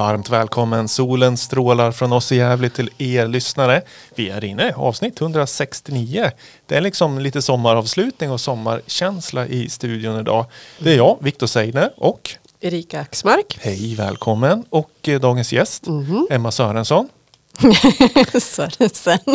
varmt välkommen. Solen strålar från oss i Gävle till er lyssnare. Vi är inne, avsnitt 169. Det är liksom lite sommaravslutning och sommarkänsla i studion idag. Det är jag, Viktor Seidner och Erika Axmark. Hej, välkommen. Och eh, dagens gäst, Emma Sörensson. Sörensen.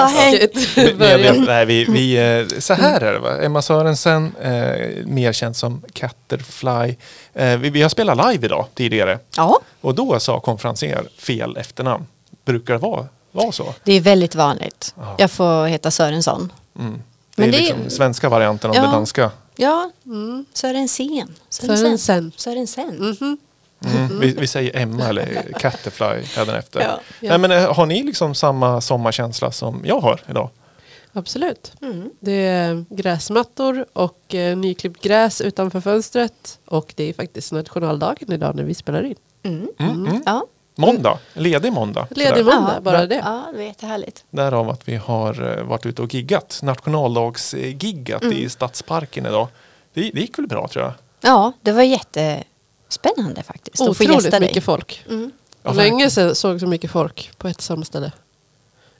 ja, hej. Vi, vi, jag vet, nej, vi, vi, eh, så här är det va? Emma Sörensen, eh, mer känd som Catterfly. Eh, vi, vi har spelat live idag tidigare. Ja, Och då sa konferenser fel efternamn. Brukar det vara, vara så? det är väldigt vanligt. Ja. Jag får heta Sörensson. Mm. Det Men är det är- liksom svenska varianten av Ja. det danska. Ja, Sörensen. Sörensen. Sörensen. Mm. Vi, vi säger Emma eller Catterfly hädanefter. Ja. Nej, men, eh, har ni liksom samma sommarkänsla som jag har idag? Absolut. Mm. Det är gräsmattor och eh, nyklippt gräs utanför fönstret. Och det är faktiskt nationaldagen idag när vi spelar in. Mm. Mm. Mm. Ja. Måndag, ledig måndag. Ledig sådär. måndag, Ja, bara det. Ja, det är jättehärligt. Därav att vi har eh, varit ute och giggat. Nationaldagsgiggat Mm. i Stadsparken idag. Det, det gick väl bra tror jag. Ja, det var jättespännande faktiskt. Otroligt mycket dig. folk. Mm. Ja, Länge sedan såg så mycket folk på ett samma ställe.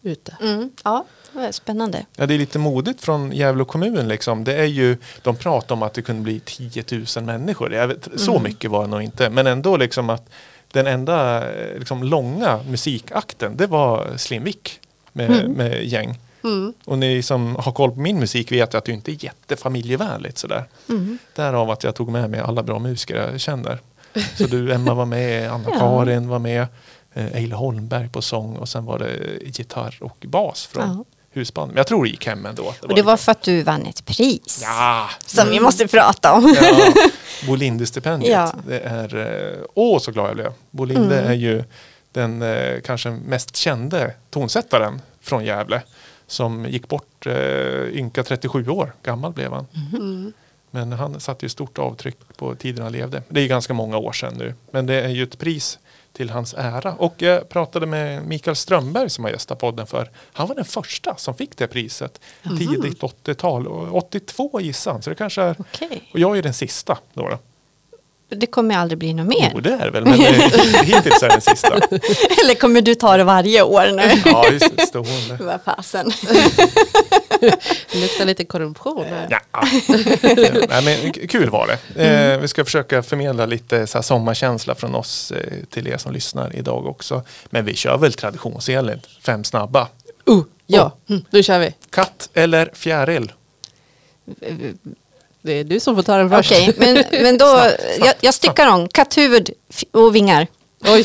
Ute. Mm. Ja, det spännande. Ja, det är lite modigt från Gävle kommun. Liksom. Det är ju, de pratar om att det kunde bli 10 000 människor. Jag vet, Så Mm. mycket var det nog inte. Men ändå liksom att den enda eh, liksom, långa musikakten det var Slimvik med, Mm. med gäng. Mm. Och ni som har koll på min musik vet att det inte är jättefamiljevänligt sådär. Mm. Därav att jag tog med mig alla bra musiker jag känner. Så du Emma var med, Anna-Karin var med, eh, Eile Holmberg på sång och sen var det gitarr och bas från Ja. husband. Men jag tror det gick hem ändå. Och det var för att du vann ett pris. Ja! Som vi måste prata om. ja. Bolinde-stipendiet. Ja. Det är, eh, åh så glad jag blev. Bolinde Mm. är ju den eh, kanske mest kände tonsättaren från Gävle. Som gick bort eh, ynka 37 år gammal blev han. Mm. Men han satte ju stort avtryck på tiden han levde. Det är ju ganska många år sedan nu. Men det är ju ett pris till hans ära. Och jag pratade med Mikael Strömberg som har gästat podden för. Han var den första som fick det priset. Tidigt 80-tal. Och 82 gissar han. Så det kanske är... Okej. Och jag är den sista då. då. Det kommer aldrig bli något mer. Jo det är det väl. Men hittills är den sista. Eller kommer du ta det varje år nu? Ja, just det. Stående. Vad fasen. Det luktar lite korruption här. Ja. Nej, men kul var det. Eh, vi ska försöka förmedla lite så här sommarkänsla från oss eh, till er som lyssnar idag också. Men vi kör väl traditionsenligt fem snabba. Uh, ja, mm, nu kör vi. Katt eller fjäril? Det är du som får ta den först. Okej, men, men då, Snabbt, snabbt, jag, jag styckar om. Katthuvud och vingar. Oj,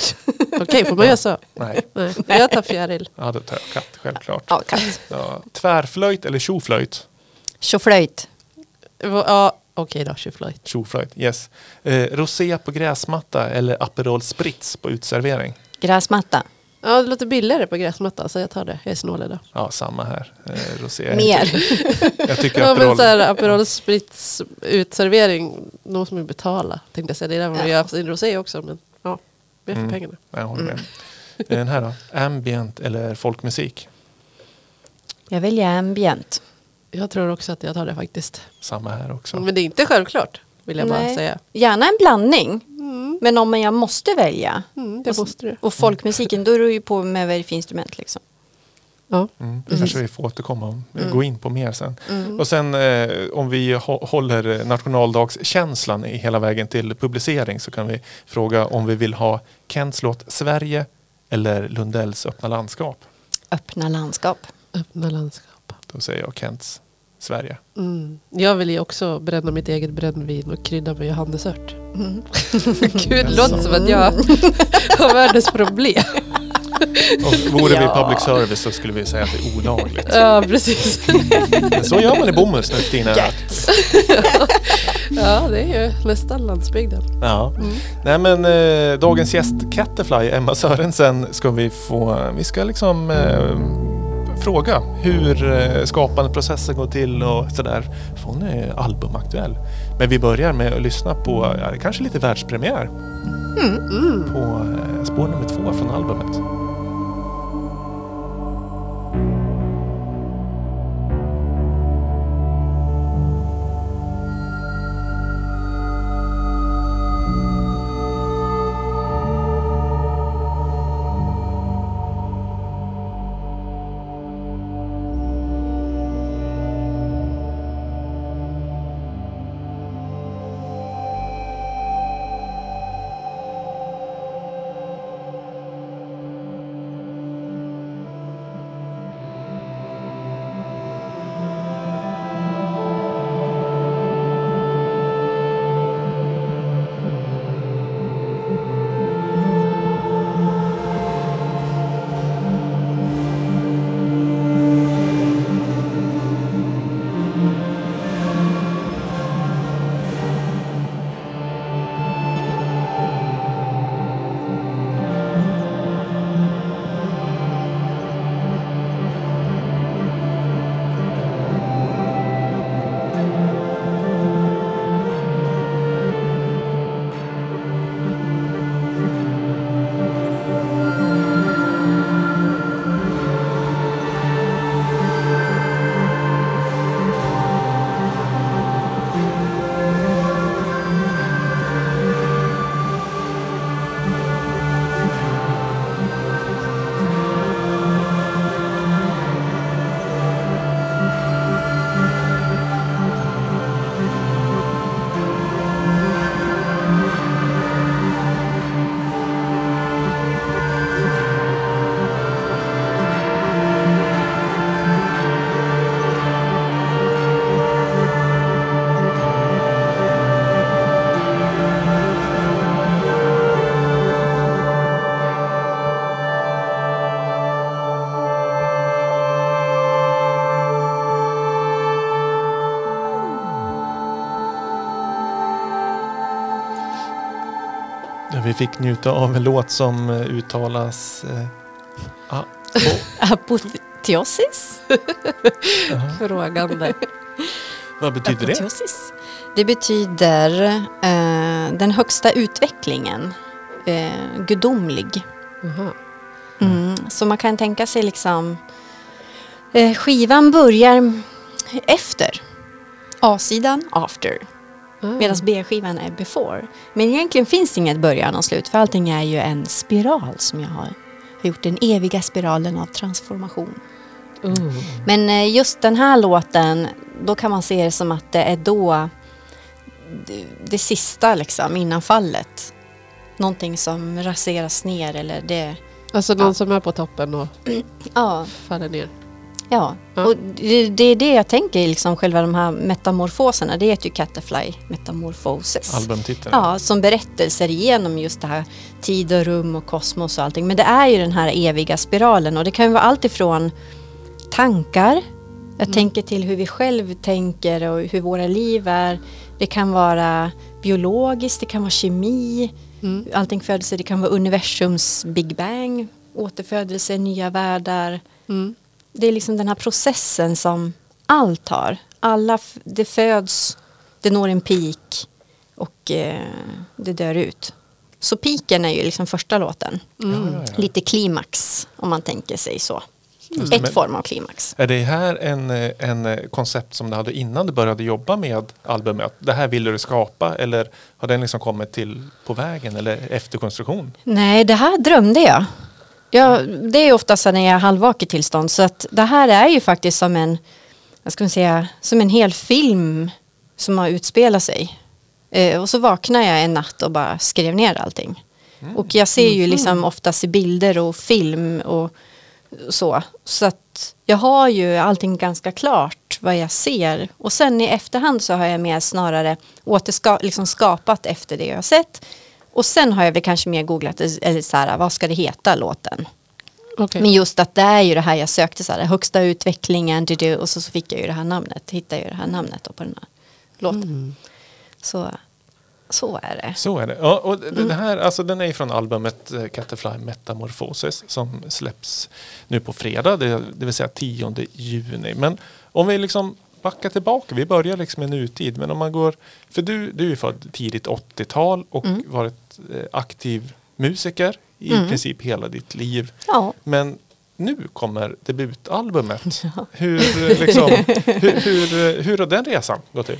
okej, får man göra så? Nej, Nej, jag tar fjäril. ja, då tar jag katt självklart. Ja, katt. Ja, tvärflöjt eller tjoflöjt? Tjoflöjt. Ja, okej då, tjoflöjt. Tjoflöjt, yes. Eh, rosé på gräsmatta eller Aperol Spritz på utservering? Gräsmatta. Ja, det låter billigare på gräsmattan så jag tar det. Jag är snål idag. Ja, samma här. Eh, rosé. Mer. Jag tycker Ja, men Aperol... så här, Aperol Spritz utservering, någon som vill betala. Tänkte jag säga, det är där man Ja. gör sin rosé också. Men ja, mer för Mm. pengarna. Jag håller med. Den här då? Ambient eller folkmusik? Jag väljer ambient. Jag tror också att jag tar det faktiskt. Samma här också. Men det är inte självklart, vill jag bara Nej. säga. Gärna en blandning. Mm, Men om jag måste välja. mm, det Och måste du. Och folkmusiken, då är det ju på med vad det är för instrument liksom. Ja. Mm, det kanske vi får återkomma om. Mm. Gå in på mer sen. Mm. Och sen eh, om vi hå- håller nationaldagskänslan i hela vägen till publicering så kan vi fråga om vi vill ha Kents låt Sverige eller Lundells öppna landskap. Öppna landskap. Öppna landskap. Då säger jag Kents Sverige. Mm. Jag vill ju också bränna mitt eget brännvin och krydda med johannesört. Mm. Gud, det låter som att jag har världens problem. Och vore vi Ja. public service så skulle vi säga att det är olagligt. Ja, precis. Men så gör man i Bomhus nu för tiden. Ja, det är ju nästan landsbygden. Ja. Mm. Nej men eh, dagens gäst Catterfly, Emma Sörensen, ska vi få, vi ska liksom eh, fråga hur eh, skapandeprocessen går till och sådär. För hon är albumaktuell. Men vi börjar med att lyssna på, kanske lite världspremiär Mm. på eh, spår nummer två från albumet. Vi fick njuta av en låt som eh, uttalas... Eh, ah, Apoteosis? jaha. Frågande. Vad betyder det? Apoteosis. Det betyder eh, den högsta utvecklingen. Eh, gudomlig. Jaha. Mm. Så man kan tänka sig liksom eh, skivan börjar efter. A-sidan after. Ah. Medan B-skivan är before. Men egentligen finns det inget början och slut för allting är ju en spiral som jag har gjort. Den eviga spiralen av transformation. Oh. Men eh, just den här låten, då kan man se det som att det är då det, det sista liksom innan fallet. Någonting som raseras ner eller det, Alltså någon Ja. som är på toppen och ja, faller ner. Ja. Ja. Och det, det är det jag tänker liksom själva de här metamorfoserna, det heter ju Catafly Metamorphosis. Albumtiteln? Ja, som berättelser genom just det här tid och rum och kosmos och allting. Men det är ju den här eviga spiralen och det kan ju vara allt ifrån tankar, jag tänker till hur vi själv tänker och hur våra liv är. Det kan vara biologiskt, det kan vara kemi, Mm. allting födelse, det kan vara universums Big Bang, återfödelse, nya världar. Mm. Det är liksom den här processen som allt har. Alla, det föds, det når en peak och eh, det dör ut. Så piken är ju liksom första låten. Ja, ja, ja. Lite klimax om man tänker sig så. Det, Ett men- form av klimax. Är det här en, eh, en eh, koncept som du hade innan du började jobba med albumet? Det här ville du skapa eller har den liksom kommit till på vägen eller efter konstruktion? Nej, det här drömde jag. Ja, det är ofta så när jag är halvvaket tillstånd. Så att det här är ju faktiskt som en, vad ska man säga, som en hel film som har utspelat sig. Eh, och så vaknade jag en natt och bara skrev ner allting. Och jag ser ju liksom oftast i bilder och film och så. Så att jag har ju allting ganska klart vad jag ser. Och sen i efterhand så har jag mer snarare återska, liksom skapat efter det jag har sett. Och sen har jag väl kanske mer googlat, eller så här, vad ska det heta låten? Okej. Men just att det är ju det här jag sökte, så här, högsta utvecklingen, du, och så, så fick jag ju det här namnet, hittade jag ju det här namnet då på den här låten. Mm. Så, så är det. Så är det. Ja, och det, det här, alltså, den är från albumet eh, Catafly Metamorphosis som släpps nu på fredag, det, det vill säga 10 juni. Men om vi liksom backar tillbaka, vi börjar liksom i nutid, men om man går, för du, du är född tidigt 80-tal och Mm. varit eh, aktiv musiker i Mm. princip hela ditt liv. Ja, Men nu kommer debutalbumet. Hur, eh, liksom, hur, hur, hur har den resan gått till?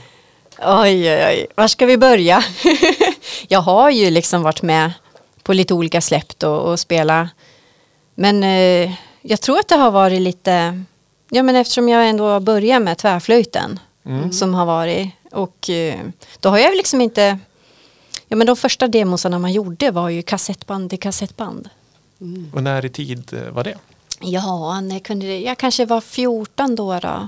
oj, oj, oj, var ska vi börja? jag har ju liksom varit med på lite olika släpp och, och spela. Men eh, jag tror att det har varit lite, ja men eftersom jag ändå började med tvärflöjten Mm. som har varit och eh, då har jag liksom inte, ja men de första demosarna man gjorde var ju kassettband till kassettband. Och när i tid eh, var det? Ja, när kunde det, jag kanske var 14 då, då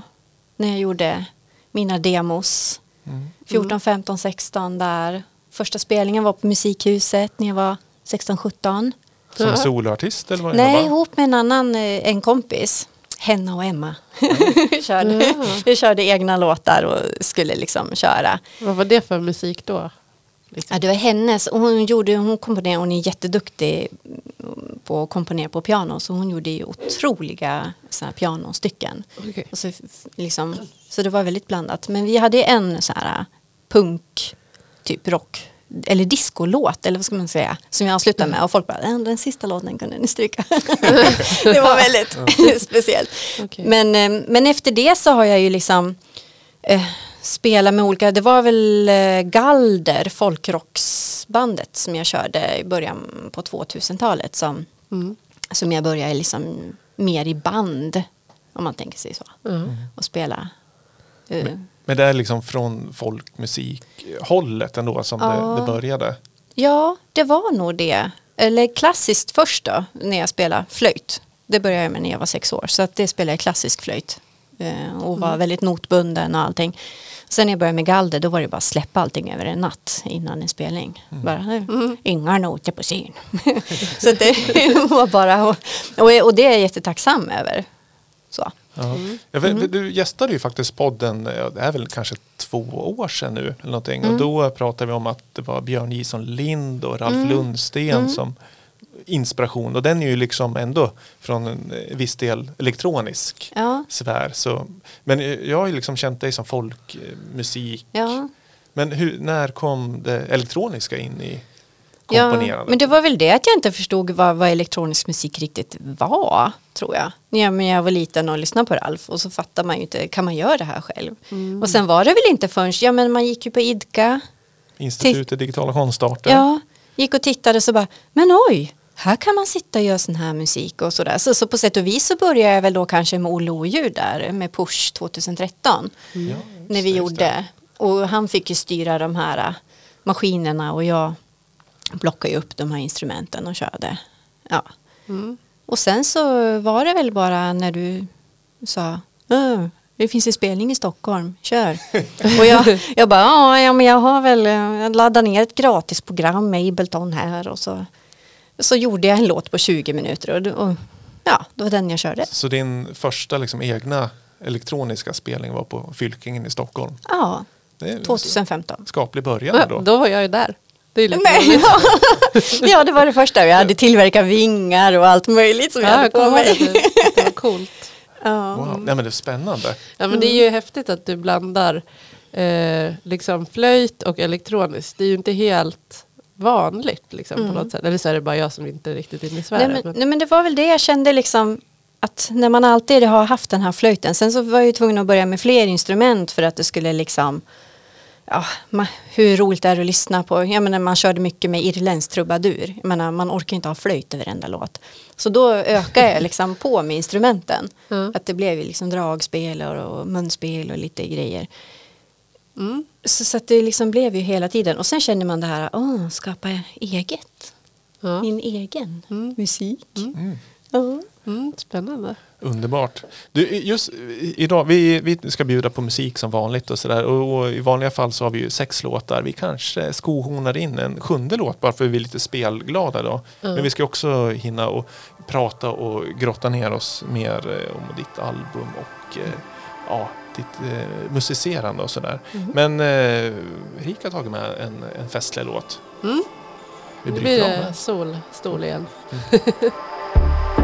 när jag gjorde mina demos. Mm. 14, 15, 16 där. Första spelningen var på Musikhuset när jag var 16, 17. Som soloartist eller vad Nej, ihop med en annan, eh, en kompis. Henna och Emma. körde, Ja. Vi körde egna låtar och skulle liksom köra. Vad var det för musik då? Liksom. Ja, det var hennes. Och hon, gjorde, hon komponerade, hon är jätteduktig mm, på att komponera på piano. Så hon gjorde ju otroliga såna här pianostycken. Okej. Och så, liksom, så det var väldigt blandat. Men vi hade en så här punk, typ rock, eller discolåt, eller vad ska man säga, som jag avslutade med. Och folk bara, "Äh, den sista låten kunde ni stryka. det var väldigt speciellt. Okej. Men, eh, men efter det så har jag ju liksom eh, spelat med olika, det var väl eh, Galder, folkrocksbandet som jag körde i början på 2000-talet som, Mm. som jag började liksom mer i band, om man tänker sig så, Ja. och spela. Eh, Men det är liksom från folkmusikhållet ändå som Ja. det, det började. Ja, det var nog det. Eller klassiskt först då, när jag spelade flöjt. Det började jag med när jag var sex år, så att det spelade jag klassisk flöjt. Eh, och var väldigt notbunden och allting. Sen när jag började med galder, då var det bara att släppa allting över en natt innan en spelning. Bara, eh, inga noter på scen. så det var bara, och, och, och det är jag jättetacksam över. Så. Ja. Mm. Ja, för- Du gästade ju faktiskt podden, ja, det är väl kanske två år sedan nu. Eller någonting. Mm. Och då pratade vi om att det var Björn Jison Lind och Ralf Mm. Lundsten som inspiration. Och den är ju liksom ändå från en eh, viss del elektronisk Ja, sfär. Så, men eh, jag har ju liksom känt dig som folkmusik. ja. Men hur, när kom det elektroniska in i Ja, komponerandet? men det var väl det att jag inte förstod vad, vad elektronisk musik riktigt var, tror jag. Jag, när jag var liten och lyssnade på Ralf och så fattar man ju inte, kan man göra det här själv? Och sen var det väl inte förrän, ja men man gick ju på IDKA, Institutet digitala konstarter. ja, gick och tittade så bara, men oj, här kan man sitta och göra sån här musik och sådär. Så, så på sätt och vis så började jag väl då kanske med Olle Oljud där, med Push 2013. Ja, just när vi just det. gjorde. Och han fick ju styra de här äh, maskinerna och jag plockade ju upp de här instrumenten och körde. Ja. Mm. Och sen så var det väl bara när du sa "Äh, det finns en spelning i Stockholm, kör. och jag, jag bara, "Ja, men jag har väl, jag laddade ner ett gratisprogram med Ableton här och så, så gjorde jag en låt på 20 minuter och, och ja, det var den jag körde. Så din första liksom egna elektroniska spelning var på Fylkingen i Stockholm? Ja, Det är en 2015. skaplig början Ja, då. då var jag ju där. Det är lite Nej, ja. ja, det var det första. Jag hade tillverkat vingar och allt möjligt som jag Ja, hade jag på kommer ihåg mig. det, det var coolt. Ja. Wow. Nej men det är spännande. Ja, men det är ju häftigt att du blandar eh, liksom flöjt och elektroniskt. Det är ju inte helt vanligt liksom, på något sätt. Eller så är det bara jag som inte är riktigt inne i Nej, sfären. men, men- nej, men det var väl det jag kände liksom att när man alltid har haft den här flöjten. Sen så var jag ju tvungen att börja med fler instrument för att det skulle liksom Ja, ma- hur roligt är det att lyssna på? Jag menar, man körde mycket med irländsk trubadur. Jag menar, man orkar inte ha flöjt i varenda låt. Så då ökade jag liksom på med instrumenten. Mm. Att det blev liksom dragspel och, munspel och lite grejer. Mm. Så, så att det liksom blev ju hela tiden. Och sen känner man det här, åh, skapa eget. Ja. Min egen Mm. musik. Mm. Ja. Mm, spännande. Underbart. Du, just idag, vi, vi ska bjuda på musik som vanligt och sådär. Och, och i vanliga fall så har vi ju sex låtar. Vi kanske skohornar in en sjunde låt bara för att vi är lite spelglada då. Mm. Men vi ska också hinna och prata och grotta ner oss mer eh, om ditt album och eh, ja, ditt eh, musicerande och sådär. Mm. Men eh, Rika har tagit med en, en festlig låt. Mm. Vi Nu blir det solstol igen.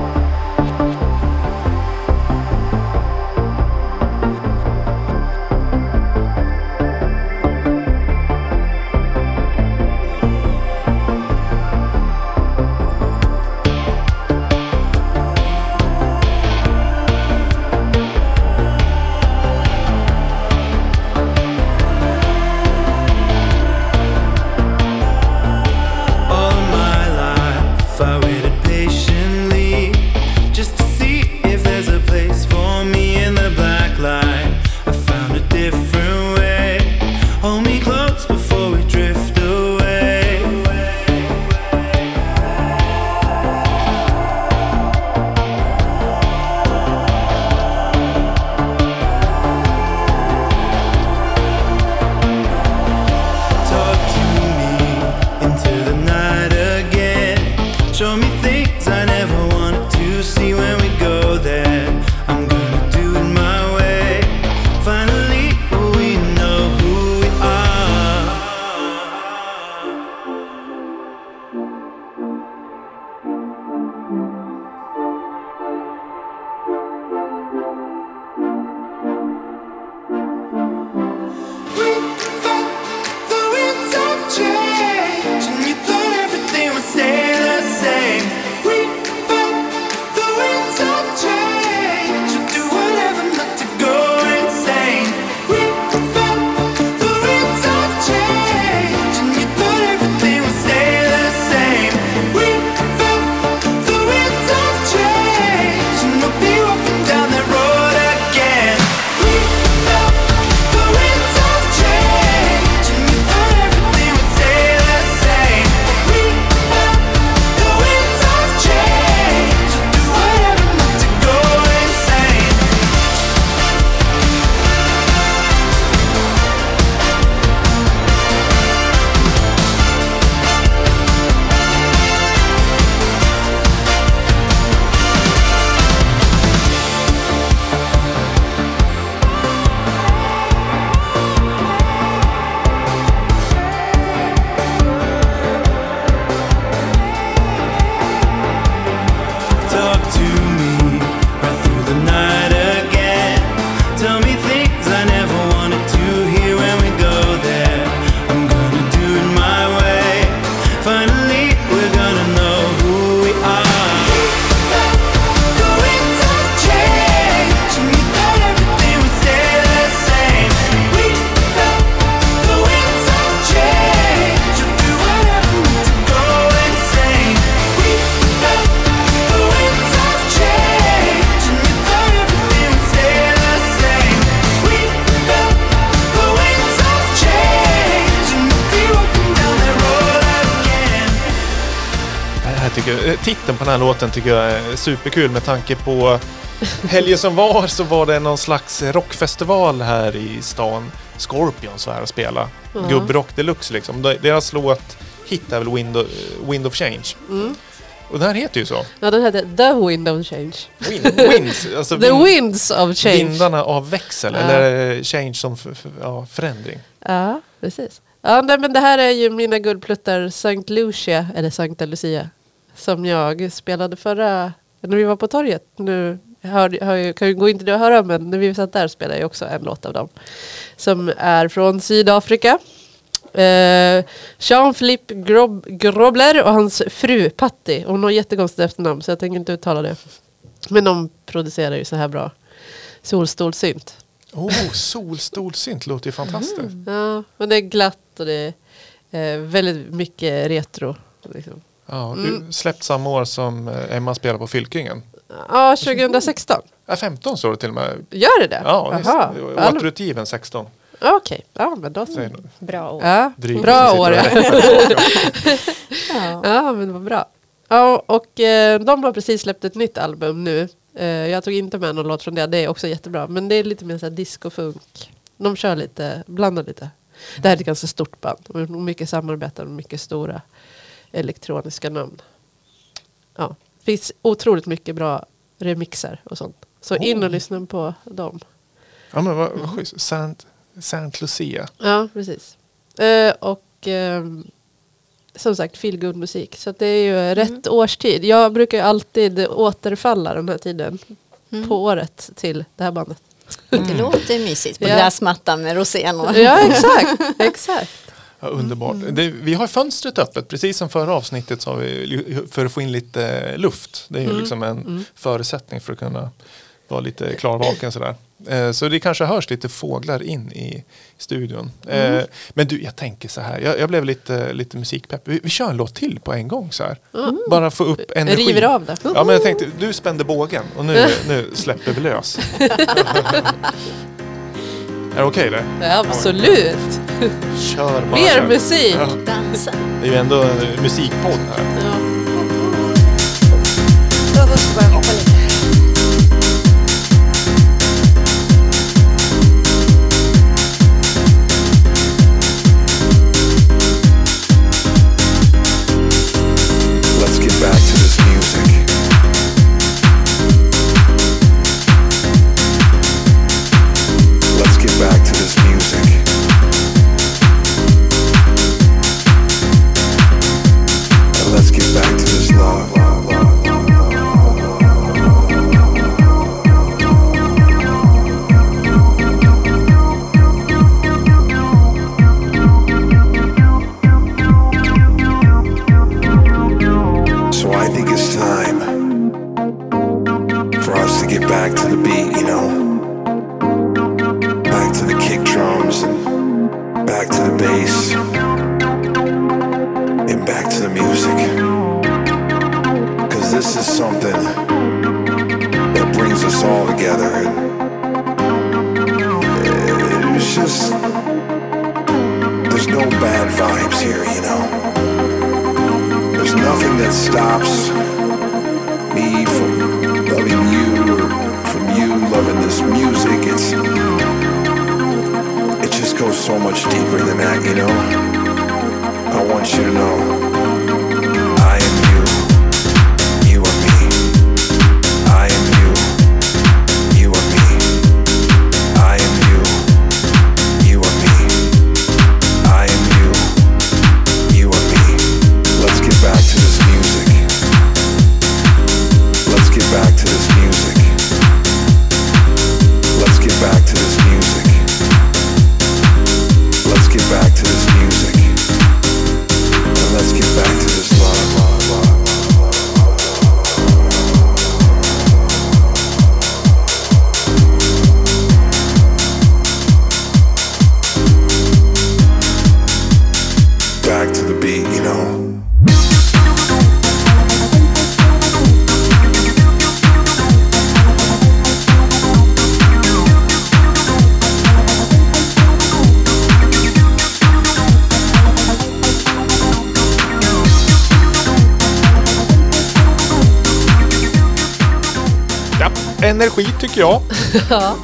titeln på den här låten tycker jag är superkul med tanke på helgen som var så var det någon slags rockfestival här i stan. Scorpions var här och spela. Ja. Gubbrock deluxe liksom. De- Deras låt hit är väl Wind of, Wind of Change. Mm. Och den här heter ju så. Ja, den hette The Wind of Change. Wind, winds, alltså The vind- Winds of Change. vindarna av växel. Ja. Eller change som ja, förändring. Ja, precis. Ja, nej, men det här är ju mina guldpluttar Sankt Lucia, eller Sankta Lucia, som jag spelade förra, när vi var på torget. Nu hör, hör, kan ju gå in till det och höra, men när vi satt där spelade jag också en låt av dem. Som är från Sydafrika. Eh, Jean-Philippe Grob, Grobler och hans fru Patti. Hon har jättekonstigt efternamn så jag tänker inte uttala det. Men de producerar ju så här bra solstolsynt. Oh, solstolsynt låter ju fantastiskt. Ja, men det är glatt och det är eh, väldigt mycket retro. Liksom. Ja, Mm. du släppt samma år som eh, Emma spelar på Fylkingen. Ja, 2016. Ja, 15 står det till och med. Gör det det? Ja, visst. Återutgiven 16. Okej, ja men då så. Bra år. Ja, bra år. Ja. Ja. ja, men vad bra. Ja, och eh, de har precis släppt ett nytt album nu. Eh, jag tog inte med någon låt från det, det är också jättebra. Men det är lite mer så här disco-funk. De kör lite, blandar lite. Det här är ett ganska stort band. Mycket samarbeten och mycket stora elektroniska namn. Ja, det finns otroligt mycket bra remixer och sånt. Så in och lyssna på dem. Ja, men vad, vad schysst. Saint, Saint Lucia. Ja, precis. Eh, och ehm, som sagt, feelgood musik. Så det är ju rätt årstid. Jag brukar ju alltid återfalla den här tiden Mm. på året till det här bandet. Det låter mysigt på Ja. gräsmattan med rosenor. Ja, exakt. exakt. Ja, underbart. Mm. Det, vi har fönstret öppet, precis som förra avsnittet så vi, för att få in lite eh, luft. Det är ju Mm. liksom en Mm. förutsättning för att kunna vara lite klarvaken sådär. Eh, så det kanske hörs lite fåglar in i studion. Mm. Eh, men du, jag tänker så här, jag, jag blev lite, lite musikpepp. Vi, vi kör en låt till på en gång så här. Bara få upp energi. River av det. Ja, men jag tänkte, du spände bågen och nu, nu släpper vi lös. är det okej det? Ja, absolut. Kör bara. Mer musik. Ja, Dansa. det är ju ändå en musikpodd här. Ja. Då ska jag hoppa lite.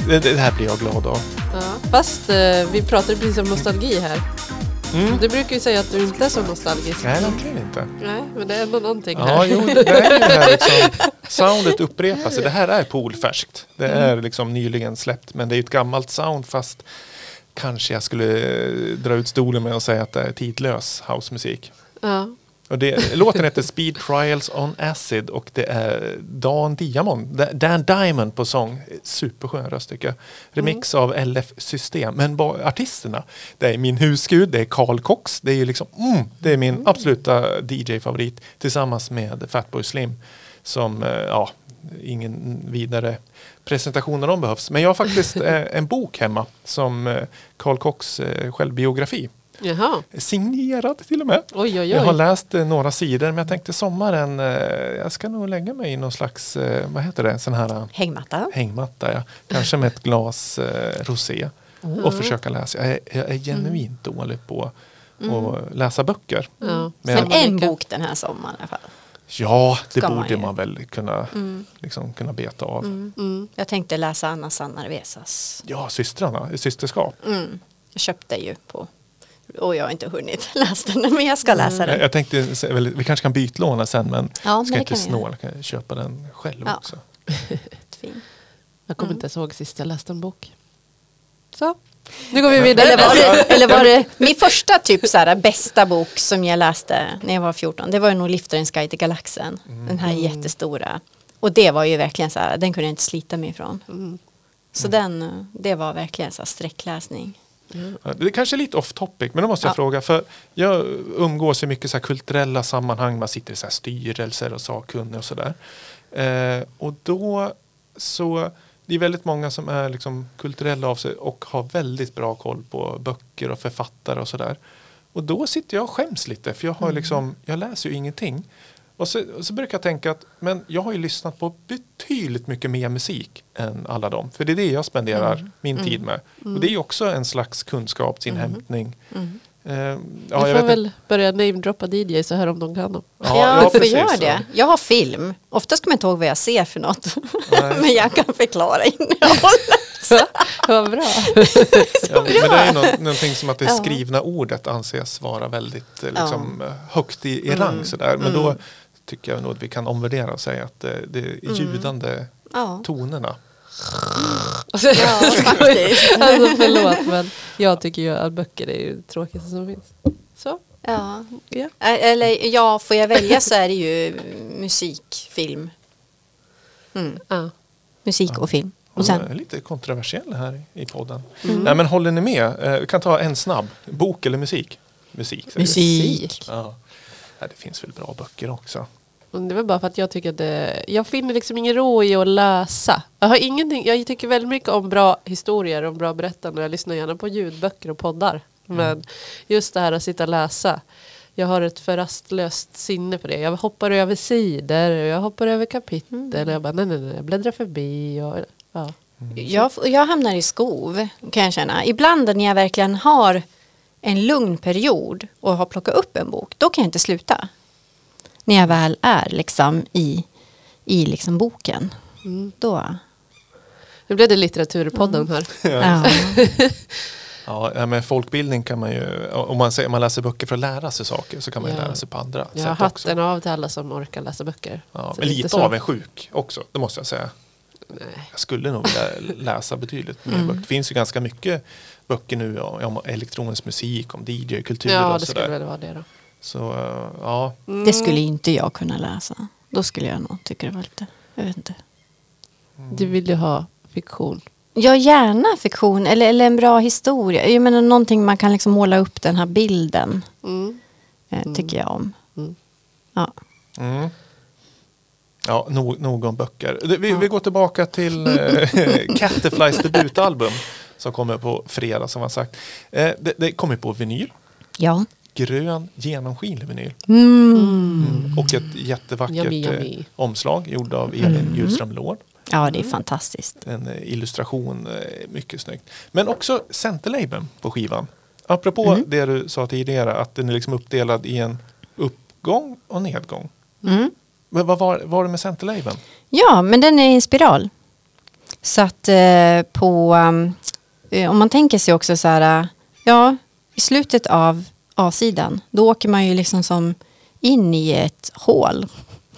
Det, det här blir jag glad av. Ja. Fast eh, vi pratade precis om nostalgi här. Mm. Du brukar ju säga att du inte är så nostalgisk. Nej, verkligen inte. Nej, men det är ändå någonting Ja, här. jo, det är ju det här liksom, soundet upprepar sig. Det här är poolfärskt. Det är liksom nyligen släppt, men det är ett gammalt sound fast kanske jag skulle eh, dra ut stolen med och säga att det är tidlös housemusik. Ja. Och det, låten heter Speed Trials on Acid och det är Dan Diamond, Dan Diamond på sång. Superskön röst tycker jag. Remix av LF System. Men artisterna, det är min husgud, det är Carl Cox. Det är liksom, mm, det är min absoluta DJ-favorit tillsammans med Fatboy Slim. Som, eh, ja, ingen vidare presentation av dem behövs. Men jag har faktiskt eh, en bok hemma som Carl Cox eh, självbiografi. Jaha. Signerad till och med. Oj, oj, Jag har oj. läst eh, några sidor men jag tänkte sommaren, eh, jag ska nog lägga mig i någon slags, eh, vad heter det, sån här eh, Hängmatta. hängmatta. Ja. Kanske med ett glas eh, rosé och försöka läsa. Jag är, jag är genuint dålig på att läsa böcker. Ja. Men jag- en bok den här sommaren i alla fall. Ja, det Ska man borde ju. man väl kunna, liksom, kunna beta av. Mm. Jag tänkte läsa Anna Sanna Resas. Ja, systrarna, systerskap. Mm. Jag köpte ju på och jag har inte hunnit läsa den men jag ska läsa Jag, den. jag tänkte, vi kanske kan bytlåna sen men Ja, men ska det inte snåla, kan jag köpa den själv Ja. också. Fin. Jag kommer inte ens ihåg sist jag läste en bok. Så, nu går vi vidare. Eller var, det, eller var det min första typ så här, bästa bok som jag läste när jag var 14? Det var ju nog Liftarens guide till galaxen. Den här jättestora. Och det var ju verkligen så här, den kunde jag inte slita mig ifrån. Mm. Så den, det var verkligen så här sträckläsning. Ja, Det är kanske är lite off topic, men då måste jag Ja. fråga. För jag umgås i mycket så kulturella sammanhang. Man sitter i så här styrelser och sakkunniga och sådär. Eh, och då så, det är väldigt många som är liksom kulturella av sig och har väldigt bra koll på böcker och författare och sådär. Och då sitter jag och skäms lite, för jag har liksom, jag läser ju ingenting. Och så, och så brukar jag tänka att men jag har ju lyssnat på betydligt mycket mer musik än alla dem. För det är det jag spenderar min tid med. Och det är ju också en slags kunskapsinhämtning. Mm. Eh, ja, Vi jag får vet väl börja namedroppa DJ så här om de kan dem. Ja, ja, för precis, gör det. Jag har film. Oftast kommer jag inte ihåg vad jag ser för något. Men jag kan förklara innehållet. Vad bra. Ja, men det är ju nå- någonting som att det Ja. skrivna ordet anses vara väldigt eh, liksom, högt i, i rang. Sådär. Men då tycker jag nog att vi kan omvärdera och säga att eh, det är ljudande Ja, tonerna. ja faktiskt. Alltså förlåt men jag tycker ju att böcker är det tråkigaste som finns. Så, Ja. ja. Ä- Eller ja, får jag välja så är det ju musik, film. Mm. ja. Musik och film. Och sen, är lite kontroversiell här i podden. Nej, men håller ni med? Eh, Vi kan ta en snabb. Bok eller musik? Musik. musik. Ja, det finns väl bra böcker också. Det väl bara för att jag tycker att det, jag finner liksom ingen ro i att läsa. Jag har ingenting, jag tycker väldigt mycket om bra historier och bra berättande. Jag lyssnar gärna på ljudböcker och poddar. Men just det här att sitta och läsa. Jag har ett för rastlöst sinne för det. Jag hoppar över sidor, jag hoppar över kapitel. Och jag bara nej, nej, nej, jag bläddrar förbi. Och, ja. Jag, jag hamnar i skov kan jag känna. Ibland när jag verkligen har en lugn period och har plockat upp en bok, då kan jag inte sluta. När jag väl är liksom i, i liksom boken. Då, Nu blev det litteraturpodden här. ja. Ja, ja, men folkbildning kan man ju, om man, säger, om man läser böcker för att lära sig saker så kan man ju Ja. lära sig på andra Jag har sätt också. hatten av till alla som orkar läsa böcker. Ja, men lite så. avundsjuk också, det måste jag säga. Nej. Jag skulle nog vilja läsa betydligt mer Mm. böcker. Det finns ju ganska mycket böcker nu om, elektronisk musik, om DJ-kultur Ja, och det skulle sådär. väl vara det då. Så eh, ja, Det skulle inte jag kunna läsa. Då skulle jag nog tycka det var lite, jag vet inte. Du vill ju ha fiktion. Ja, gärna fiktion eller, eller en bra historia. Jag menar någonting man kan liksom måla upp den här bilden. Mm. Eh, tycker jag om. Mm. Ja. mm. ja nog, nog om böcker. Vi, vi går tillbaka till eh, Catterflies debutalbum som kommer på fredag som var sagt. Eh, det, det kommer på vinyl. ja. Grön genomskinlig vinyl. Mm. Och ett jättevackert Yummy, eh, yummy. omslag gjord av Elin Ljusström Lord. Ja, det är fantastiskt. En eh, illustration, eh, mycket snyggt. Men också centerlabeln på skivan. Apropå det du sa tidigare, att den är liksom uppdelad i en uppgång och nedgång. Mm. Men vad var, var det med centerlabeln? Ja, men den är en spiral. Så att eh, på, um, eh, om man tänker sig också så här, eh, ja, i slutet av A-sidan, då åker man ju liksom som in i ett hål.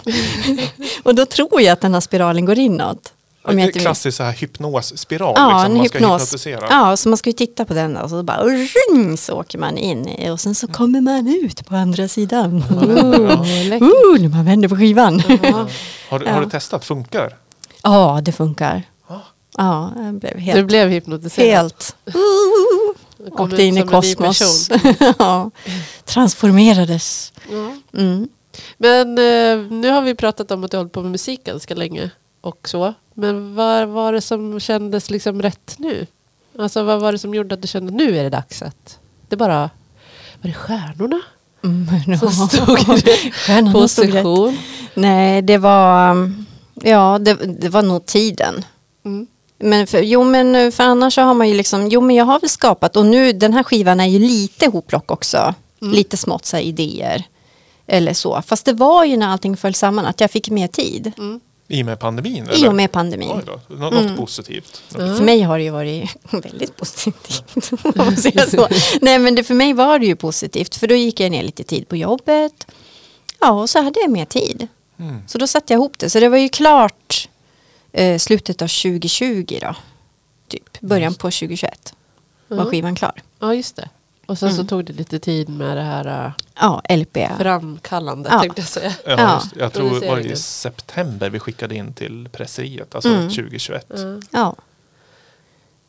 och då tror jag att den här spiralen går inåt. Om jag klassisk så här hypnosspiral. Ja, liksom. en Man ska hypnos. hypnotisera. Ja, så man ska ju titta på den då, och så bara ring, så åker man in i- och sen så kommer man ut på andra sidan. Ja. Uh, när man vänder på skivan. Har, du- Ja. har du testat? Funkar? Ja, det funkar. Ja. Ja, jag blev Du helt... blev hypnotiserad. helt Du åkte in i som kosmos. ja, transformerades. Ja. Mm. Men eh, nu har vi pratat om att du har hållit på med musik ganska länge och så. Men vad var det som kändes liksom rätt nu? Alltså vad var det som gjorde att du kände nu är det dags att det bara var det stjärnorna? Mm, Så ja. stod det rätt. Position. Nej, det var, um, ja, det, det var nog tiden. Mm. Men för, jo, men för annars så har man ju liksom, jo men jag har väl skapat och nu den här skivan är ju lite hopplock också. Mm. Lite smått så här, idéer. Eller så. Fast det var ju när allting föll samman att jag fick mer tid. Mm. I och med pandemin? I eller? och med pandemin. Då, nå- något positivt. Mm. För mig har det ju varit väldigt positivt. så. Nej men det, för mig var det ju positivt. För då gick jag ner lite tid på jobbet. Ja och så hade jag mer tid. Mm. Så då satte jag ihop det. Så det var ju klart eh, slutet av 2020 då. Typ början på 2021 var Mm. skivan klar. Ja just det. Och sen så Mm. tog det lite tid med det här uh, Ja, LP. framkallandet Ja. tänkte jag säga. Ja, Ja. jag tror det var i september vi skickade in till presseriet, alltså Mm. 2021. Ja.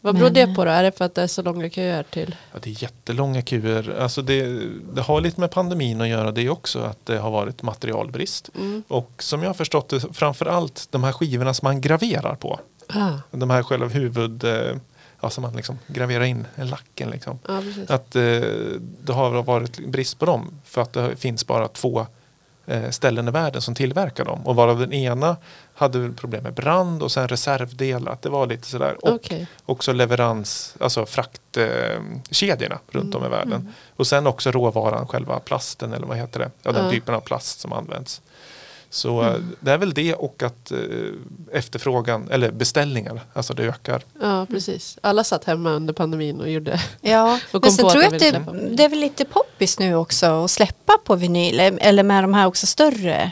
Vad beror Men, det på då? Är det för att det är så långa köer till? Ja, det är jättelånga köer. Alltså det, det har lite med pandemin att göra det också, att det har varit materialbrist. Mm. Och som jag har förstått det, framförallt de här skivorna som man graverar på. Ah. De här själva huvud, eh, ja, som man liksom graverar in, lacken liksom. Ja. Att eh, det har varit brist på dem för att det finns bara två eh, ställen i världen som tillverkar dem. Och varav den ena hade problem med brand och sen reservdelar. Det var lite sådär. Och Okej. också leverans, alltså fraktkedjorna eh, runt om i världen. Mm. Och sen också råvaran, själva plasten eller vad heter det? Ja, den Ja. typen av plast som används. Så eh, Mm. det är väl det och att eh, efterfrågan, eller beställningar, alltså det ökar. Ja, precis. Alla satt hemma under pandemin och gjorde... Ja, Och men sen tror jag att det, det är väl lite poppis nu också att släppa på vinyl. Eller med de här också större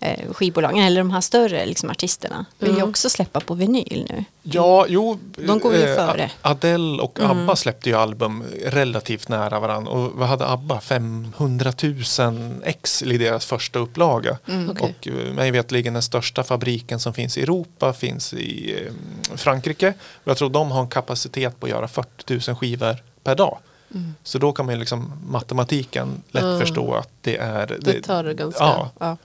eh, skivbolagen. Eller de här större liksom, artisterna. Vill ju Mm. också släppa på vinyl nu. Ja, jo. De går ju eh, före. Adele och Mm. ABBA släppte ju album relativt nära varandra. Och vad hade ABBA? 500 000 ex i deras första upplaga. Mm. Okej. Och eh, mig vetligen den största fabriken som finns i Europa finns i eh, Frankrike. Och jag tror de har en kapacitet på att göra 40 000 skivor per dag. Mm. Så då kan man ju liksom matematiken lätt Mm. förstå att det är... Det tar det ganska... Ja. Ja.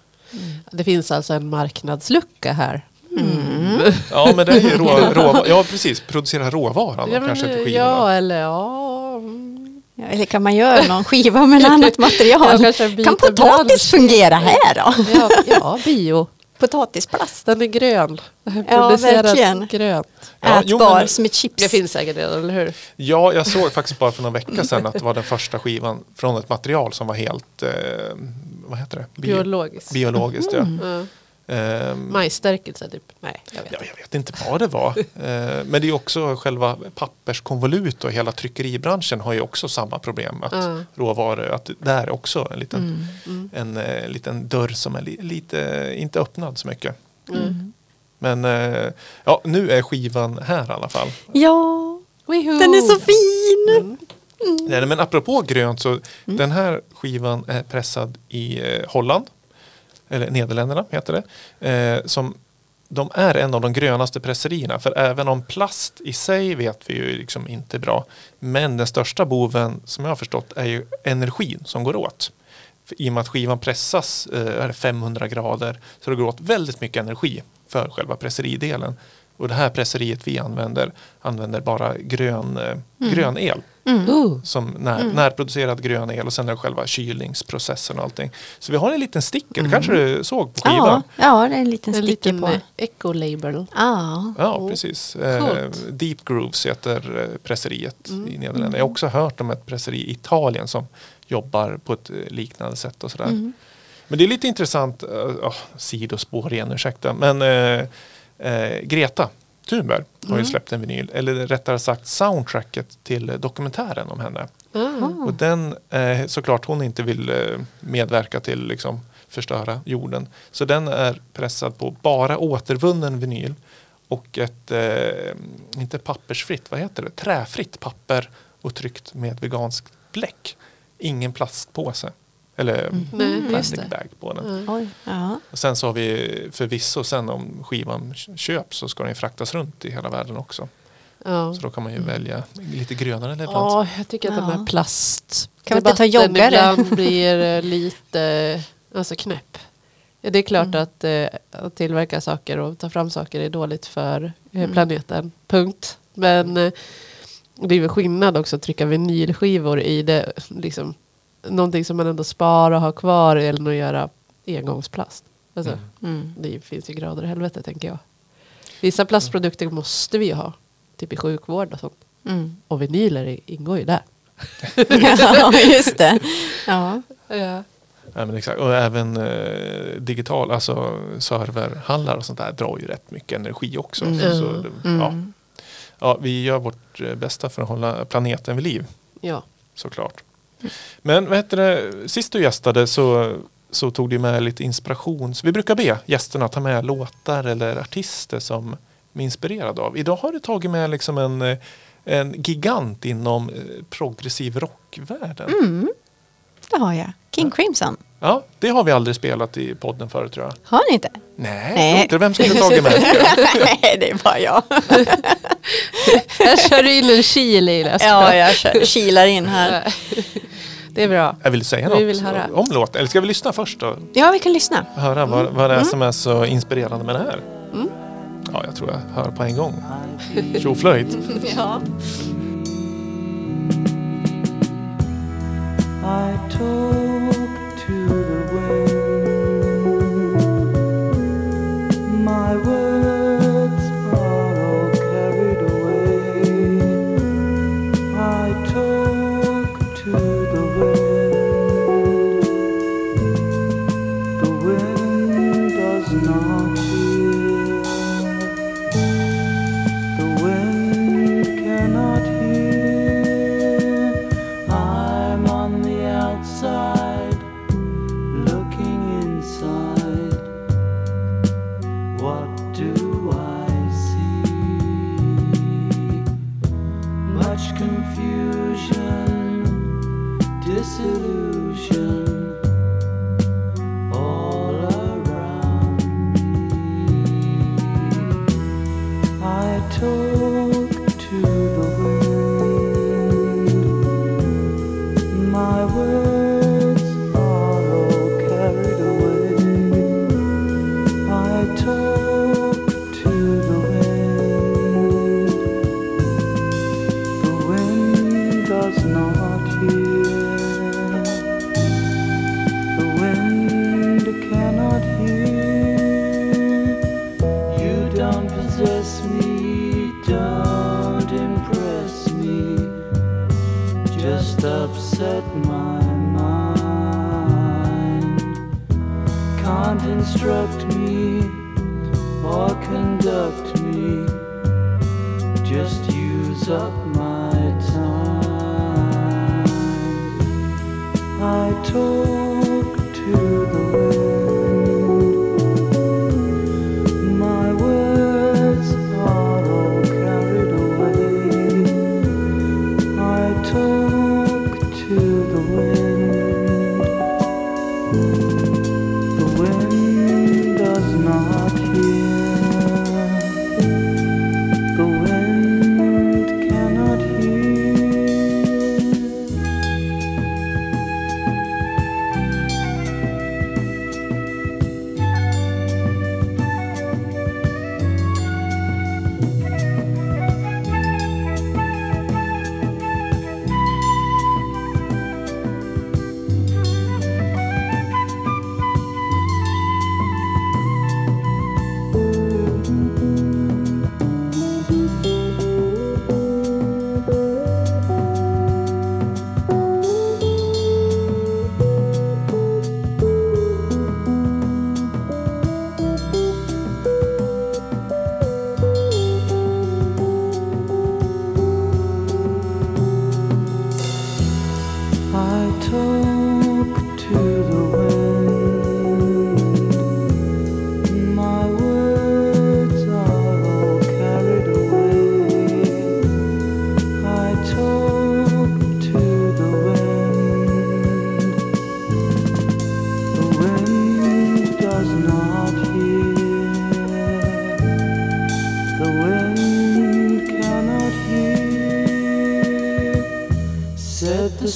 Det finns alltså en marknadslucka här. Mm. Ja men det är ju rå, rå, ja precis, producera råvaran Ja, kanske till skivorna. ja, eller ja... mm. Ja, eller kan man göra någon skiva med en annat material? Ja, kan potatis bransch. fungera här då? Ja, ja, bio. Potatisplast. Den är grön. Producerad verkligen. grönt. Ja, jo, Ätbar men- som ett chips. Det finns säkert redan, eller hur? Ja, jag såg faktiskt bara för några veckor sedan att det var den första skivan från ett material som var helt, eh, vad heter det? Bio- Biologiskt. biologiskt. Ja. Ja. Ehm, Majsstärkelse typ? Nej, jag vet ja, inte. jag vet inte vad det var. Eh, men det är också själva papperskonvolut och hela tryckeribranschen har ju också samma problem. Att Ja. råvaror, att det där är också en liten, Mm. Mm. en, eh, liten dörr som är li, lite, inte öppnad så mycket. Mm. Men eh, ja, nu är skivan här i alla fall. Ja, Wihoo! den är så fin. Mm. Nej, men apropå grönt så den här skivan är pressad i eh, Holland. Eller Nederländerna heter det. Eh, som, de är en av de grönaste presserierna. För även om plast i sig vet vi ju liksom inte är bra. Men den största boven som jag har förstått är ju energin som går åt. För I och med att skivan pressas eh, är det 500 grader så det går åt väldigt mycket energi för själva presseridelen. Och det här presseriet vi använder använder bara grön, eh, grön el Mm. Ooh. som när, närproducerad grön el och sen är det själva kylningsprocessen och allting. Så vi har en liten sticker, det kanske du såg på Ja, skivan? ja, det är en liten En sticker liten på. eco-label. Ja. Ja, Oh. precis. Eh. Deep Grooves heter eh, presseriet Mm. i Nederländerna. Jag har också hört om ett presseri i Italien som jobbar på ett eh, liknande sätt och sådär. Mm. Men det är lite intressant, uh, sidospår igen, ursäkta, men eh, eh, Greta Tuber har ju Mm. släppt en vinyl, eller rättare sagt soundtracket till dokumentären om henne. Ah. Och den, eh, såklart hon inte vill eh, medverka till liksom förstöra jorden. Så den är pressad på bara återvunnen vinyl och ett, eh, inte pappersfritt, vad heter det, träfritt papper och tryckt med veganskt bläck. Ingen plastpåse. Eller Nej, just plastic bag på den. Mm. Oj. Ja. Och sen så har vi förvisso sen om skivan köps så ska den ju fraktas runt i hela världen också. Ja. Så då kan man ju välja lite grönare leverans. Ja, jag tycker att den Ja. här plast... Kan vi inte ta joggare? ibland blir eh, lite alltså knäpp. Ja, Det är klart Mm. att, eh, att tillverka saker och ta fram saker är dåligt för eh, Mm. planeten. Punkt. Men eh, det är väl skillnad också att trycka vinylskivor i det. Liksom, någonting som man ändå sparar och har kvar än att göra engångsplast. Alltså, Mm. Mm. Det finns ju grader i helvete tänker jag. Vissa plastprodukter måste vi ju ha. Typ i sjukvård och sånt. Mm. Och vinyler ingår ju där. ja, just det. Ja. Ja. Ja, men exakt. Och även eh, digital, alltså serverhallar och sånt där drar ju rätt mycket energi också. Mm. Så, så, det- ja. Mm. Ja, vi gör vårt eh, bästa för att hålla planeten vid liv ja. såklart. Men vad heter det, sist du gästade så, så tog du med lite inspiration. Så vi brukar be gästerna ta med låtar eller artister som de är inspirerade av. Idag har du tagit med liksom en, en gigant inom eh, progressiv rockvärlden. Mm. Det har jag. King Crimson. Ja, det har vi aldrig spelat i podden förut tror jag. Har ni inte? Nej, Nej. inte. Vem skulle tagit med det? Nej, det är bara jag. Jag kör in en kil i det. ja, jag kör, kilar in här. Det är bra. Jag vill säga Vi något vill höra. om låten. Eller ska vi lyssna först då? Ja, vi kan lyssna. Höra vad, vad det är som är så inspirerande med det här. Ja, jag tror jag hör på en gång. Tjoflöjt. Ja. I talk to the wind. My words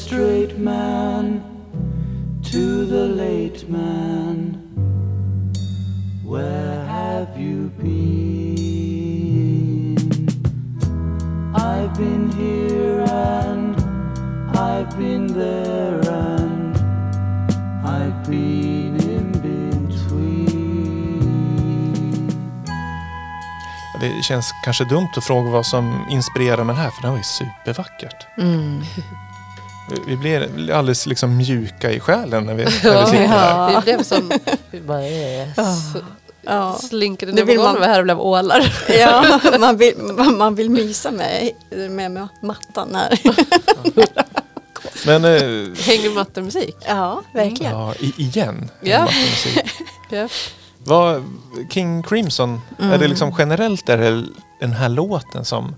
straight man to the late man. Where have you been? I've been here and I've been there and I've been in between. Det känns kanske dumt att fråga vad som inspirerar den här, för den var ju supervackert. Mm. Vi- Vi blir alldeles liksom mjuka i själen när vi, när vi sitter här. Det blev som... Vi bara yes. Ja. Slinkade Det ner på golvet här och blev ålar. Ja, man vill, man vill mysa med, med, med mattan här. Men eh, Hängmattemusik. Ja, verkligen. ja, i, igen. Ja. mattemusik. Ja. Vad, King Crimson, är det liksom generellt är det den här låten som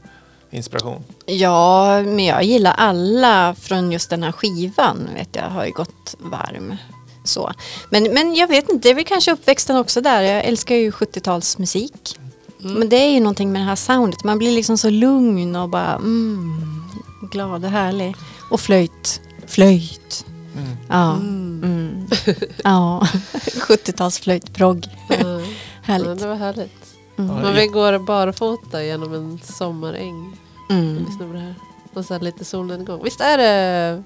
inspiration? Ja, men jag gillar alla från just den här skivan. Vet jag har ju gått varm. Så. Men, men jag vet inte, det är väl kanske uppväxten också där. Jag älskar ju 70-talsmusik. Men det är ju någonting med det här soundet. Man blir liksom så lugn och bara mm, glad och härlig. Och flöjt. Flöjt. Mm. Ja. Mm. ja. 70-talsflöjtprogg. Ja, Härligt. det var härligt. Mm. Ja, Man i- vill gå barfota genom en sommaräng. Mm. Lyssna på det här. Och så här lite solnedgång. Visst är det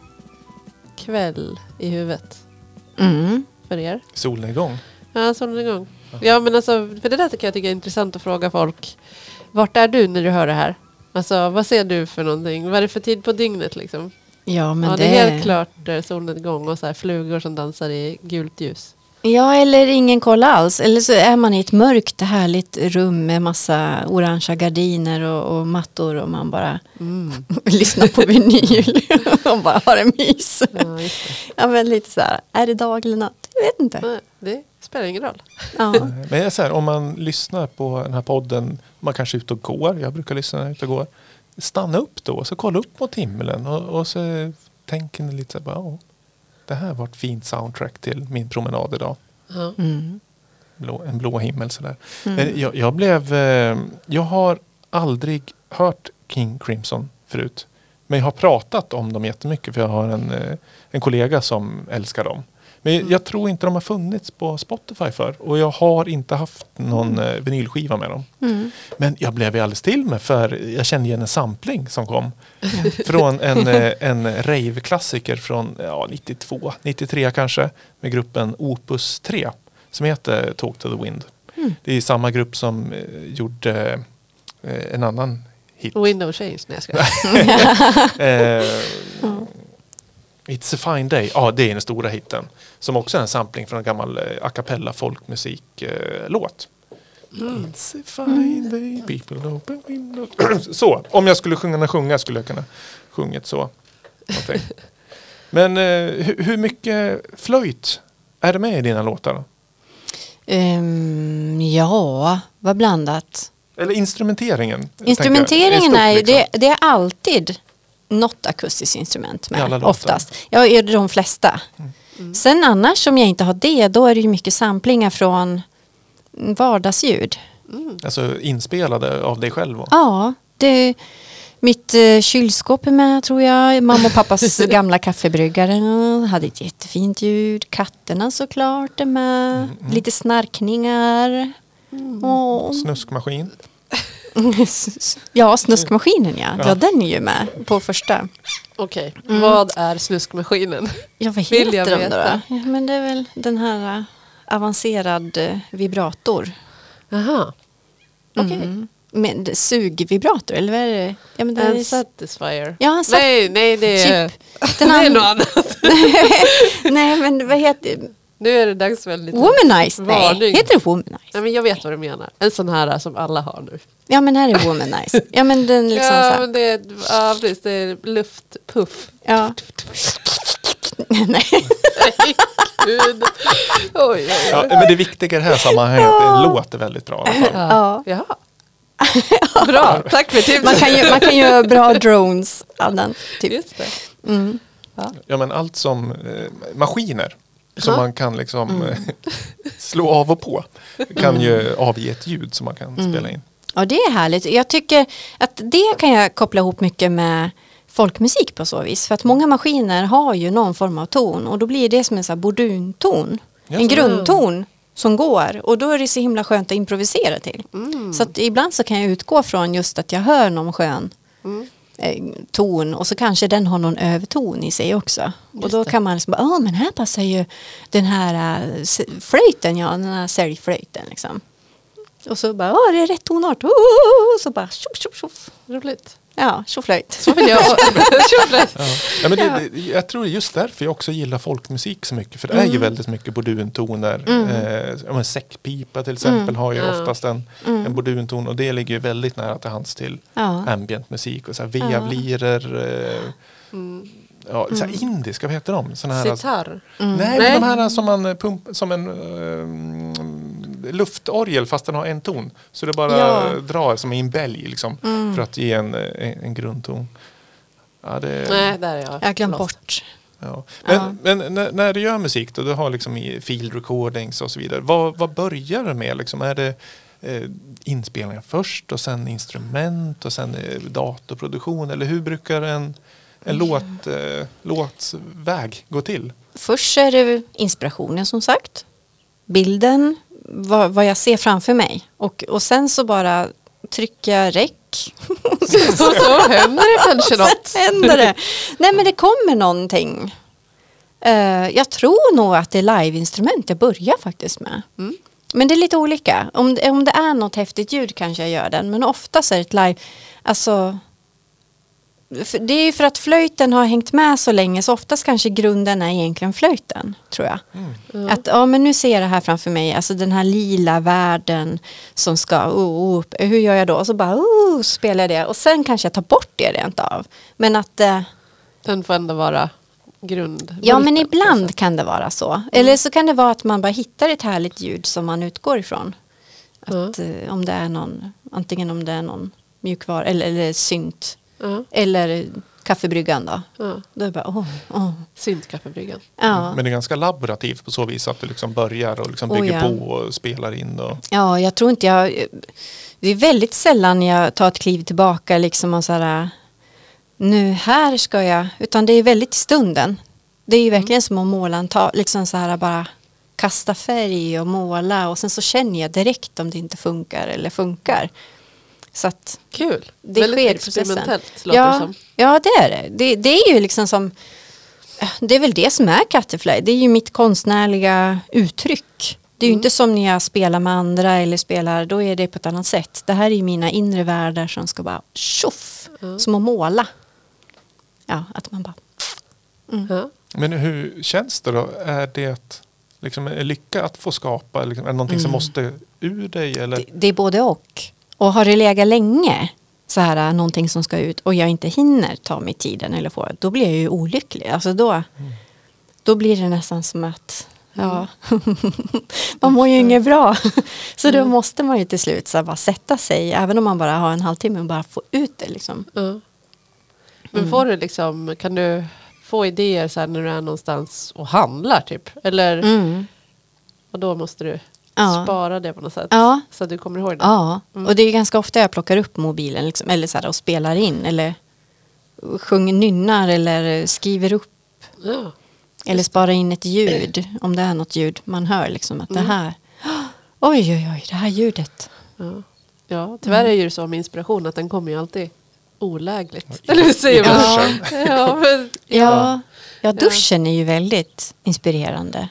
kväll i huvudet Mm. för er? Solnedgång? Ja, solnedgång. Ja, men alltså, för det där tycker jag tycker är intressant att fråga folk. Vart är du när du hör det här? Alltså, vad ser du för någonting? Vad är det för tid på dygnet liksom? Ja, men ja, det, det är helt klart eh, solnedgång och så här flugor som dansar i gult ljus. Ja, eller ingen koll alls. Eller så är man i ett mörkt härligt rum med massa orangea gardiner och, och mattor och man bara Mm. lyssnar på vinyl och bara har en mys. Ja. Ja, men lite så här, är det dag eller natt? Jag vet inte. Nej, det spelar ingen roll. Ja. Men jag är så här, om man lyssnar på den här podden, man kanske är ute och går, jag brukar lyssna när jag är ute och går. Stanna upp då, så kolla upp mot himlen och, och så tänker ni lite så här, bara, "Ja, det här var ett fint soundtrack till min promenad idag. Mm. Blå, en blå himmel sådär. Men jag, jag blev, eh, jag har aldrig hört King Crimson förut. Men jag har pratat om dem jättemycket för jag har en, eh, en kollega som älskar dem. Men jag tror inte de har funnits på Spotify för och jag har inte haft någon eh, vinylskiva med dem. Mm. Men jag blev ju alldeles till med för jag kände igen en sampling som kom. från en, eh, en rave-klassiker från ja, 92, 93 kanske. Med gruppen Opus 3. Som heter Talk to the Wind. Det är samma grupp som eh, gjorde en annan hit. Window change. Nej, jag ska. Eh, It's a fine day. Ja, det är den stora hitten. Som också är en sampling från en gammal eh, a cappella folkmusiklåt. It's a fine day, people open windows. så, om jag skulle sjunga sjunga skulle jag kunna sjungit så. Men eh, hur, hur mycket flöjt är det med i dina låtar? Ehm, ja, vad blandat. Eller instrumenteringen? tänker jag, Instrumenteringen stort, är liksom. det, det är alltid något akustiskt instrument med, oftast. Ja, i de flesta. Sen annars om jag inte har det, då är det ju mycket samplingar från vardagsljud. Alltså inspelade av dig själv? Och. Ja, det, mitt eh, kylskåp är med tror jag. Mamma och pappas gamla kaffebryggare hade ett jättefint ljud. Katterna såklart är med. Lite snarkningar. Åh. Snuskmaskin? Ja, snuskmaskinen ja. ja. Ja. den är ju med på första. Okej, vad är snuskmaskinen? Ja, vad Vill heter jag de då? Ja, men det är väl den här eh, avancerad eh, vibrator. Jaha. Okej. Mm. Men det- sugvibrator eller vad är det? Ja, men det En är, satisfier. Ja, en sat- nej, nej, det är, Den det är något annat. Nej, men vad heter Nu är det dags för en liten Womanize? Nej, varning. heter det womanize? Nej, men jag vet vad du menar. En sån här som alla har nu. Ja, men här är womanize. Ja, men den liksom så ja, här. men det är, ja, precis, det är luftpuff. Ja. Nej. Gud. Oj, oj, Ja, oj. men det viktiga i det här sammanhanget är att det låter väldigt bra. Ja. Jaha. Bra, tack för tipset. Man kan, ju, man kan göra bra drones av den. Typ. Just det. Mm. Ja men allt som eh, maskiner som Ja. man kan liksom eh, slå av och på kan ju avge ett ljud som man kan spela in. Ja, det är härligt. Jag tycker att det kan jag koppla ihop mycket med folkmusik på så vis. För att många maskiner har ju någon form av ton och då blir det som en sån bordunton. En Jaså. grundton som går och då är det så himla skönt att improvisera till. Mm. Så att ibland så kan jag utgå från just att jag hör någon skön Mm. eh, ton och så kanske den har någon överton i sig också. och Just då det. kan man liksom bara, ja men här passar ju den här s- flöjten, ja den här säljflöjten liksom. Och så bara, det är rätt tonart. Oh, och så bara tjoff tjoff tjoff. Roligt. Ja, tjoflöjt. Så vill jag. Roligt. Ja. Ja, men det, det, jag tror det är just därför jag också gillar folkmusik så mycket. För det är ju väldigt mycket borduntoner. Eh, ja, men säckpipa till exempel har ju Ja. oftast en, en bordunton. Och det ligger ju väldigt nära till hands till Ja. ambient musik. Och så här vevlirer. Eh, ja, så här indiska, vad heter de? Såna här, Sitar. Nej, Nej. men de här som man pump, som en eh, luftorgel fast den har en ton. Så det bara Ja. drar som i en bälg liksom, för att ge en, en, en grundton. Ja, det, Nej, där är jag. Jag har glömt bort. Ja. Men, Ja. men när, när du gör musik då, du har liksom i field recordings och så vidare. Vad, vad börjar du med? Liksom, är det eh, inspelningar först och sen instrument och sen eh, datorproduktion? Eller hur brukar en, en låt, eh, låtsväg gå till? Först är det inspirationen som sagt. Bilden, vad, vad jag ser framför mig. Och, och sen så bara trycka räck. Så, så händer det kanske något. Händer det. Nej men det kommer någonting. Eh, jag tror nog att det är liveinstrument jag börjar faktiskt med. Mm. Men det är lite olika. Om, om det är något häftigt ljud kanske jag gör den. Men oftast är det ett live. Alltså, det är ju för att flöjten har hängt med så länge. Så oftast kanske grunden är egentligen flöjten. Tror jag. Att ja, men nu ser jag det här framför mig. Alltså den här lila världen som ska oh, upp. Hur gör jag då? Och så bara oh, spelar jag det. Och sen kanske jag tar bort det rent av. Men att eh, Den får ändå vara grund. Ja men ibland kanske. kan det vara så. Eller så kan det vara att man bara hittar ett härligt ljud som man utgår ifrån. Att, eh, om det är någon, antingen om det är någon mjukvara eller, eller synt. Ja, Eller kaffebryggan då. ja. Då är det bara åh, åh. Syntkaffebryggan. Ja. Men det är ganska laborativt på så vis att du liksom börjar och liksom Oh, bygger ja. på och spelar in. Och, ja, jag tror inte jag... Det är väldigt sällan jag tar ett kliv tillbaka liksom och så här... Nu här ska jag... Utan det är väldigt i stunden. Det är ju verkligen som att måla en ta, liksom så här bara kasta färg och måla och sen så känner jag direkt om det inte funkar eller funkar. Så att Kul. det Väldigt sker experimentellt låter det Ja, som. ja, det är det. det. Det är ju liksom som det är väl det som är Cutterfly. Det är ju mitt konstnärliga uttryck. Det är ju inte som när jag spelar med andra eller spelar, då är det på ett annat sätt. Det här är ju mina inre världar som ska bara tjoff, som att måla. Ja, att man bara, Ja. men hur känns det då? Är det liksom en lycka att få skapa? Liksom, är det någonting som måste ur dig? Eller? det, det är både och. Och har det legat länge, så här äh, någonting som ska ut och jag inte hinner ta mig tiden eller få, då blir jag ju olycklig. Alltså då, då blir det nästan som att Ja, man mår ju inget bra. Så då måste man ju till slut så bara sätta sig, även om man bara har en halvtimme och bara få ut det. Liksom. Ja. Men får du liksom, kan du få idéer så när du är någonstans och handlar typ? Eller Mm. och då måste du Ja. spara det på något sätt? Ja. Så att du kommer ihåg det? Ja, Mm. och det är ganska ofta jag plockar upp mobilen liksom, eller så här, och spelar in eller sjunger, nynnar eller skriver upp Ja. eller sparar in ett ljud om det är något ljud man hör liksom att det här oj oj oj det här ljudet Ja. ja, tyvärr är ju så med inspiration att den kommer ju alltid olägligt. Eller hur säger man? duschen. Ja, men, ja, ja duschen är ju väldigt inspirerande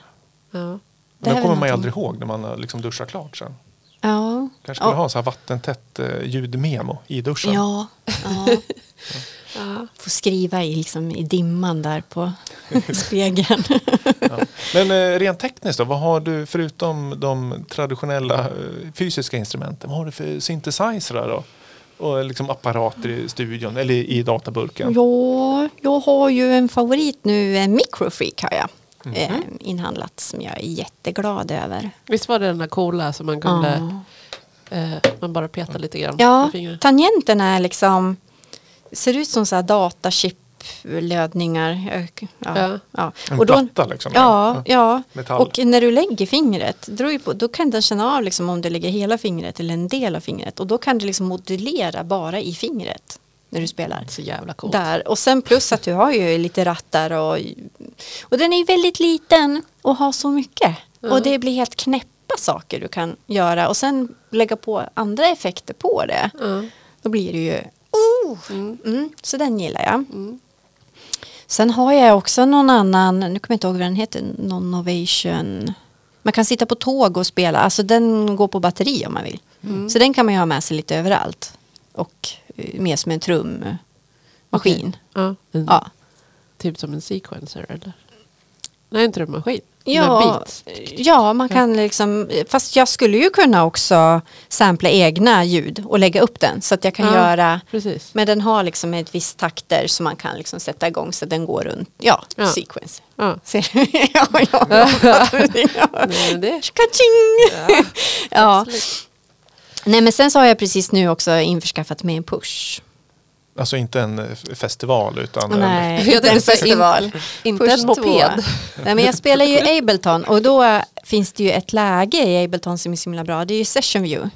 ja. Det kommer man ju någonting. aldrig ihåg när man har liksom duschat klart sen. ja Kanske skulle Ja. ha så här vattentätt eh, ljudmemo i duschen. ja, ja. Ja. får skriva i, liksom, i dimman där på spegeln Ja. Men eh, rent tekniskt då, vad har du förutom de traditionella eh, fysiska instrumenten, vad har du för synthesizrar då? Och liksom apparater i studion eller i databurken? Ja, jag har ju en favorit nu, en microfreak har jag Mhm. eh, inhandlat som jag är jätteglad över. Visst var det den där coola som man kunde, Ja. eh, man bara peta lite grann Ja, tangenten är liksom, ser ut som så här datachip-lödningar. Jag- Ja, Ja. ja. En Och då, platta liksom? ja, ja. Och när du lägger fingret, ju på, då kan den känna av liksom om du lägger hela fingret eller en del av fingret. Och då kan det liksom modulera bara i fingret. När du spelar. Så jävla coolt. Där. Och sen plus att du har ju lite rattar och, och den är ju väldigt liten och har så mycket. Och det blir helt knäppa saker du kan göra och sen lägga på andra effekter på det. Ja. Då blir det ju oh! mm, Så den gillar jag. Sen har jag också någon annan, nu kommer jag inte ihåg vad den heter, någon Novation. Man kan sitta på tåg och spela, alltså den går på batteri om man vill. Så den kan man ju ha med sig lite överallt. Och mer som en trummaskin. Ja. En, Ja. Typ som en sequencer eller? Nej, en trummaskin. Ja, ja, man kan liksom, fast jag skulle ju kunna också sampla egna ljud och lägga upp den så att jag kan Ja. göra Precis. Men den har liksom ett visst takter som man kan liksom sätta igång så att den går runt, ja, Ja. sequence. Ja. Ser du? ja, ja, ja. Ja. Ja. Nej men sen så har jag precis nu också införskaffat mig en push. Alltså inte en eh, festival utan en, Nej, Jag inte en säga in- festival. Inte Push en moped. två. Nej men jag spelar ju Ableton och då finns det ju ett läge i Ableton som är så himla bra. Det är ju Session View.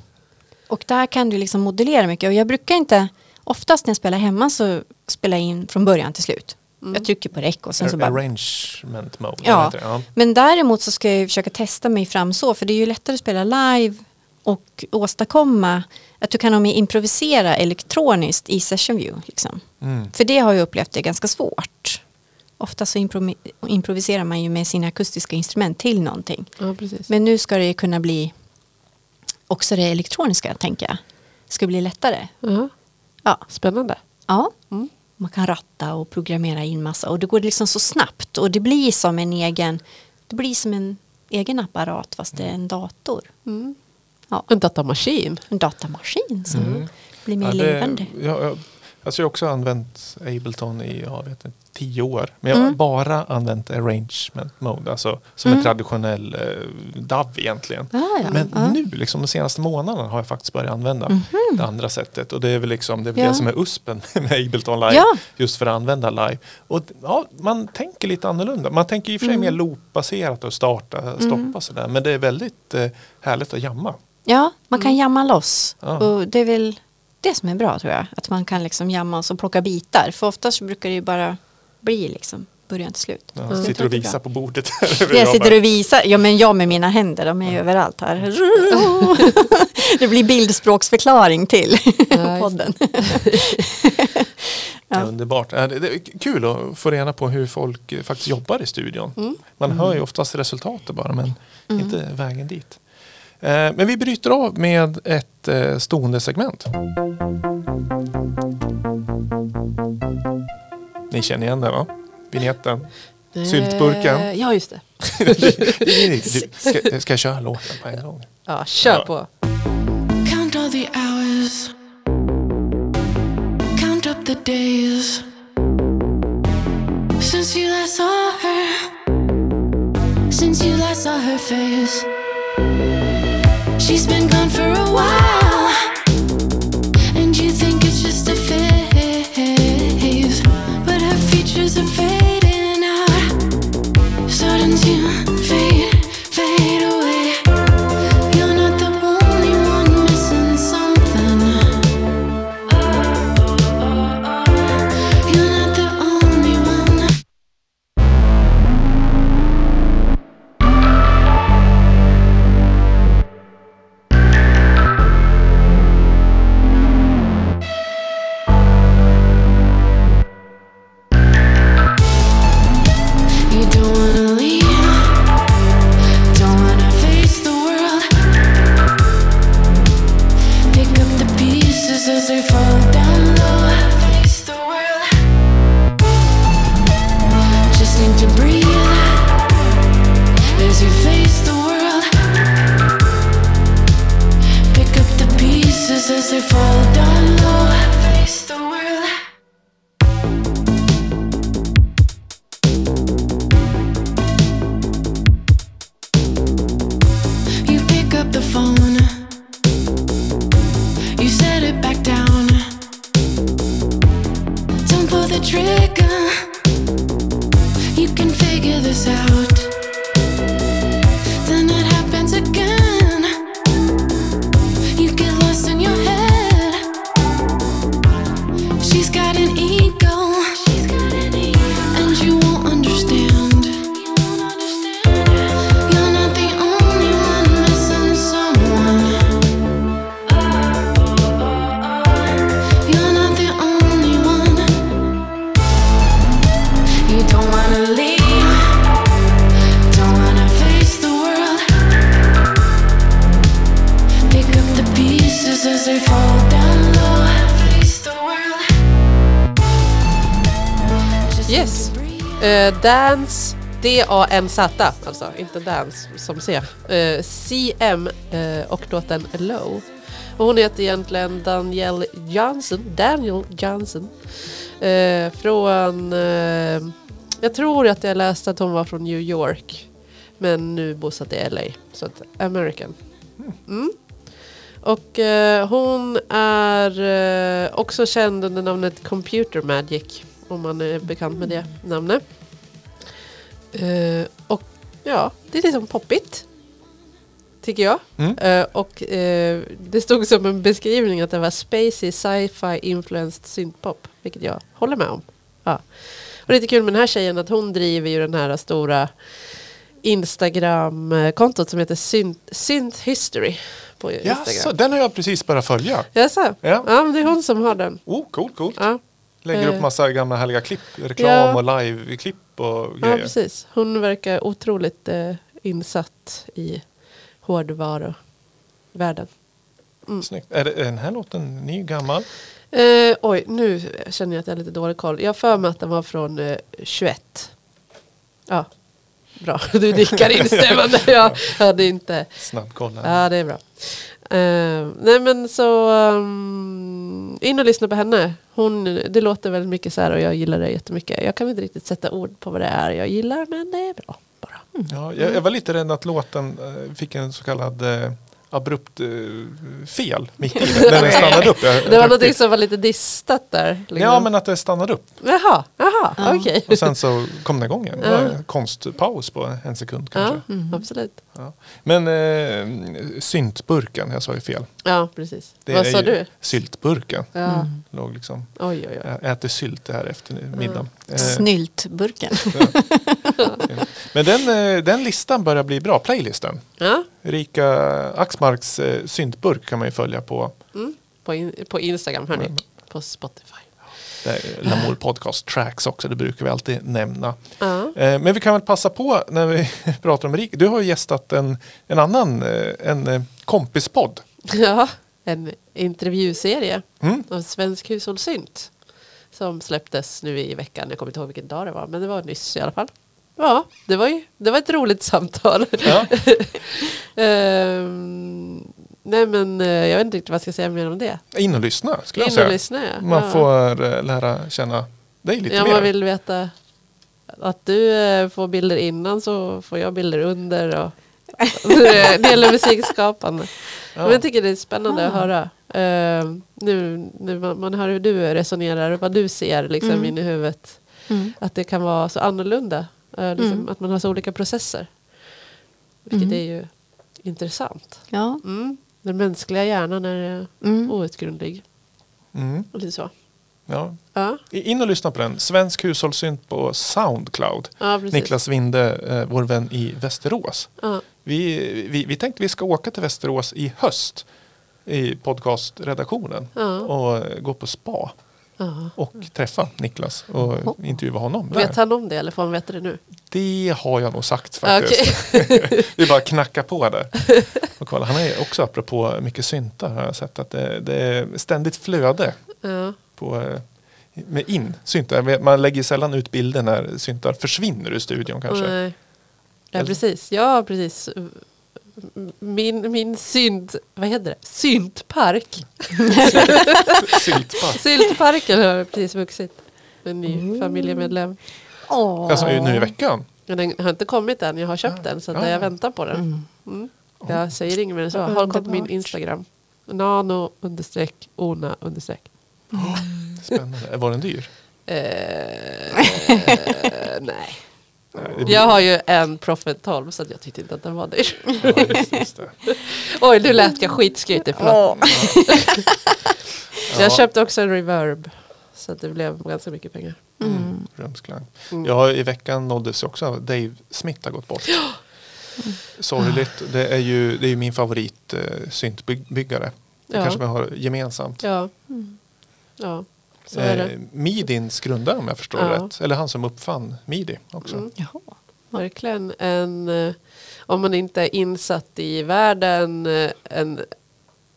Och där kan du liksom modellera mycket och jag brukar inte, oftast när jag spelar hemma så spelar jag in från början till slut. Jag trycker på rec och sen så bara arrangement mode. Ja. ja. Men däremot så ska jag försöka testa mig fram så, för det är ju lättare att spela live och åstadkomma att du kan nog mer improvisera elektroniskt i session view. Liksom. Mm. För det har jag upplevt är ganska svårt. Ofta så impro- improviserar man ju med sina akustiska instrument till någonting. Ja, precis. Men nu ska det kunna bli också det elektroniska, tänker jag. ska bli lättare. Ja. Ja. Spännande. Ja. Mm. Man kan ratta och programmera in massa och det går liksom så snabbt och det blir som en egen, det blir som en egen apparat fast det är en dator. Ja. En datamaskin. En datamaskin som blir mer Ja, det- levande. Jag, jag, alltså jag har också använt Ableton i jag vet inte, tio år. Men jag har Mm. bara använt arrangement mode. Alltså som en traditionell eh, DAV egentligen. Ah, ja. Men Ja. nu, liksom de senaste månaderna har jag faktiskt börjat använda det andra sättet. Och det är väl liksom, det, är väl Ja. det som är USPen med Ableton Live. Ja. Just för att använda live. Och ja, man tänker lite annorlunda. Man tänker i och för sig Mm. mer loopbaserat och starta, stoppa sådär. Men det är väldigt eh, härligt att jamma. Ja, man kan jamma loss. Ja. Och det är väl det som är bra tror jag. Att man kan liksom jamma och plocka bitar. För oftast brukar det ju bara bli liksom början till slut. Ja, jag Sitter och visar på bordet. Jag sitter och visar, ja men jag med mina händer, de är ju överallt här. Det blir bildspråksförklaring till podden. Ja. Underbart. Det är kul att få reda på hur folk faktiskt jobbar i studion. Man hör ju oftast resultatet bara men inte vägen dit. Eh, Men vi bryter av med ett eh, stående segment. Ni känner igen den va? Syltburken. Eh, Ja, just det. Du, ska, ska jag köra låten på en gång? Ja, kör Ja. på. Count all the hours. Count up the days. Since you last saw her. Since you last saw her face. She's been gone for a while. Eh, dance, D-A-N-Z, alltså inte dance som C. Eh, uh, CM uh, eh, och låten Low. Och hon heter egentligen Danielle Johnson. Daniel Johnson. Uh, från... Jag tror att jag läste att hon var från New York. Men nu bosatt i LA. Så att American. Mm. Och eh, hon är eh, också känd under namnet Computer Magic. Om man är bekant med det namnet. Eh, och ja, det är liksom poppigt. Tycker jag. Mm. Eh, och eh, det stod som en beskrivning att det var spacey sci-fi influenced synthpop. Vilket jag håller med om. Ja. Och lite kul med den här tjejen att hon driver ju den här stora Instagram-kontot som heter Synth, Synth History. På Ja, Instagram. så, den har jag precis börjat följa. Jaså? Ja. Ja. ja, men det är hon som har den. Oh, coolt, coolt. Ja, Lägger Eh. upp massa gamla härliga klipp, reklam Ja. och live-klipp och ja grejer. precis. Hon verkar otroligt eh, insatt i hårdvaruvärlden. Snyggt. Är, det, är den här låten ny, gammal? Eh, oj, nu känner jag att jag har lite dålig koll. Jag har för mig att den var från eh, 21. Ja, bra. Du nickar instämmande. Jag hade inte... Snabbkolla. Ja, det är bra. Eh, nej men så um, in och lyssna på henne. Hon, det låter väldigt mycket så här och jag gillar det jättemycket. Jag kan inte riktigt sätta ord på vad det är jag gillar men det är bra bara. Ja, jag, jag var lite rädd att låten eh, fick en så kallad eh, abrupt fel mitt i det. När den stannade upp. Jag, Det var någonting tyckte- som var lite distat där. liksom. Ja, men att det stannade upp. Jaha, jaha, okej. Och sen så kom den igång igen. Ja. konstpaus på en sekund kanske. Ja, absolut. Ja. Men eh, syntburken, jag sa ju fel. Ja, precis. Det Vad sa du? Syltburken. Ja. Låg liksom, Oj, oj, oj. jag äter sylt här efter middagen. Eh, Snyltburken. men den, eh, den listan börjar bli bra, playlisten. Ja, Rika Axmarks eh, syntburk kan man ju följa på på, in, på Instagram hörni. På Spotify. Är Lamour Podcast Tracks också, det brukar vi alltid nämna. Ja, Eh, Men vi kan väl passa på när vi pratar om Rika. Du har ju gästat en, en annan eh, en eh, kompispodd. ja en intervjuserie Mm. av Svensk hushållssynt. Som släpptes nu i veckan. Jag kommer inte ihåg vilken dag det var. Men det var nyss i alla fall. Ja, det var, ju, det var ett roligt samtal. Ja. Ehm, nej men eh, jag vet inte riktigt vad jag ska säga mer om det. In och lyssna skulle jag In säga. och lyssna ja. Man ja. får eh, lära känna dig lite Ja, mer. man vill veta att du eh, får bilder innan så får jag bilder under. Och det gäller musikskapande. Ja. Men jag tycker det är spännande att höra. Eh, nu nu man, man hör hur du resonerar och vad du ser liksom, Mm. in i huvudet. Mm. Att det kan vara så annorlunda. eh, liksom, Mm. Att man har så olika processer. Vilket Mm. är ju intressant. Ja. Mm. Den mänskliga hjärnan är Mm. outgrundlig. Mm. Och lite så. Ja. Ja, In och lyssna på den. Svensk hushållssynt på Soundcloud. ja. Niklas Winde, eh, vår vän i Västerås. Ja. Vi, vi, vi tänkte vi ska åka till Västerås i höst i podcastredaktionen Ja. och gå på spa Ja. och träffa Niklas och intervjua honom där. Vet han om det eller får han veta det nu? Det har jag nog sagt faktiskt. vi bara knackar på där. Och kolla. Han är också apropå mycket syntar har jag sett att det, det är ständigt flöde Ja. på eh, med in syntar. Man lägger sällan ut bilder när syntar försvinner ur studion kanske. Nej. Ja, precis. Ja, precis. Min, min synt, vad heter det? Syntpark. Syltpass. Syntparken har precis vuxit. En ny familjemedlem. Åh. Alltså nu i veckan. Den har inte kommit än, jag har köpt den så att Ja. jag väntar på den. Mm. Jag säger inget mer än så. Har koll på min. Instagram. Nano understreck ona understreck. Spännande. Var den dyr? Eh, nej. Jag har ju en Profit 12 så att jag tyckte inte att den var dyr. Ja, just, just det. Oj, nu lät jag skitskrytig. Förlåt. Åh. Jag köpte också en reverb. Så att det blev ganska mycket pengar. Mm. Rumsklang. Mm. Ja, i veckan nåddes också av Dave Smith har gått bort. Sorgligt. Det är ju, det är ju min favorit eh, syntbyggare. Det Ja. kanske vi har gemensamt. Ja, Mm. ja så är det. Eh, Midins grundare om jag förstår Ja. rätt. Eller han som uppfann Midi också. Mm. Jaha. Verkligen en, eh, om man inte är insatt i världen, eh, en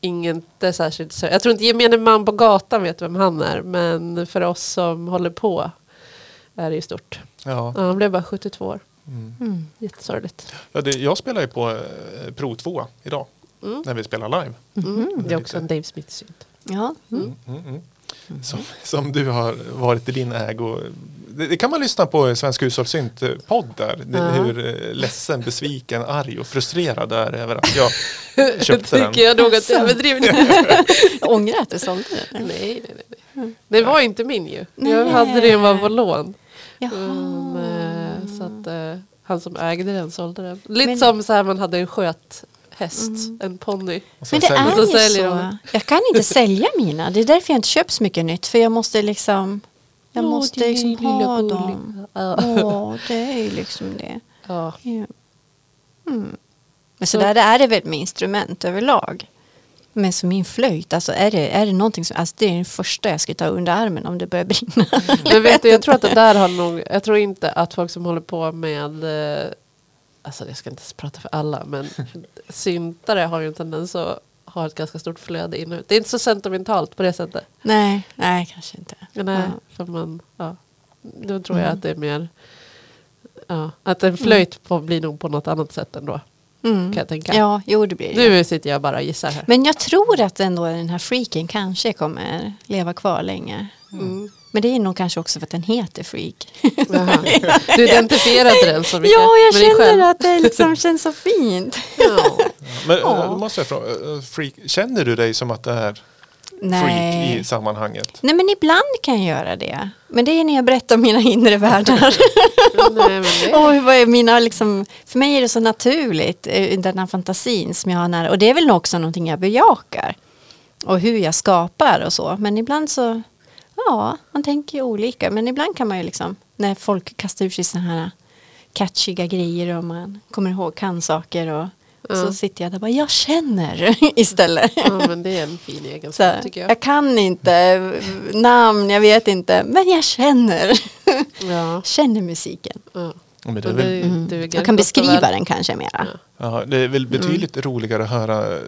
inte särskilt, jag tror inte gemene man på gatan vet vem han är, men för oss som håller på är det ju stort. Ja. Ja, han blev bara 72 år, Mm. Mm. jättesorgligt. Ja, det, jag spelar ju på eh, Pro 2 idag. Mm. När vi spelar live. Mm. Det är också en Dave Smith-synt. Ja. Mm, mm, mm. Som, som du har varit i din ägo. Det, det kan man lyssna på i Svensk hushållssynt eh, podd där. Det, Ja. Hur eh, ledsen, besviken, arg och frustrerad jag är över att jag köpte den. Tycker jag jag lite. Jag ångrar att du sålde den. nej, nej, nej, nej. Det var inte min ju. Jag Nej. hade den bara på lån. Mm, eh, så att eh, han som ägde den sålde den. Lite Men- som så här man hade en sköthäst, en ponny. Men det är. Så ju så. de. Jag kan inte sälja mina. Det är därför jag inte köper så mycket nytt. För jag måste liksom... Jag Åh, måste liksom ha dem. Ja. Åh, det är ju liksom det. Ja. Ja. Mm. Men så där är det väl med instrument överlag. Men som min flöjt, alltså är det, är det någonting som, alltså det är det första jag ska ta under armen om det börjar brinna. Men vet du, jag tror att det där har nog, jag tror inte att folk som håller på med, eh, alltså jag ska inte prata för alla, men syntare har ju en tendens att ha ett ganska stort flöde inut. Det är inte så sentimentalt på det sättet. nej, nej kanske inte. Nej, Ja. för man, ja. Då tror jag Mm. att det är mer, ja, att en flöjt får bli nog på något annat sätt ändå. Mm. Kan jag tänka. Ja, jo det blir det. Nu sitter jag bara och gissar här. Men jag tror att ändå den här freaken kanske kommer leva kvar länge. Mm. Men det är nog kanske också för att den heter freak. Du identifierade den så mycket ja, jag känner att det liksom känns så fint. Ja. Men Ja. äh, måste jag fråga, äh, freak, känner du dig som att det är freak i sammanhanget? Nej men ibland kan jag göra det. Men det är när jag berättar om mina inre världar. Nej, och vad är mina liksom, för mig är det så naturligt, eh, den här fantasin som jag har nära. Och det är väl också någonting jag bejakar. Och hur jag skapar och så. Men ibland så, ja, man tänker ju olika. Men ibland kan man ju liksom, när folk kastar ur sig sådana här catchiga grejer och man kommer ihåg, kan saker och Ja. så sitter jag där och bara, jag känner istället. ja, men det är en fin Så, egenskap tycker jag. jag kan inte namn, jag vet inte, men jag känner. Ja. känner musiken. Ja. Men det, är väl, Mm. Jag kan beskriva den kanske mera. ja, det är väl betydligt roligare att höra äh,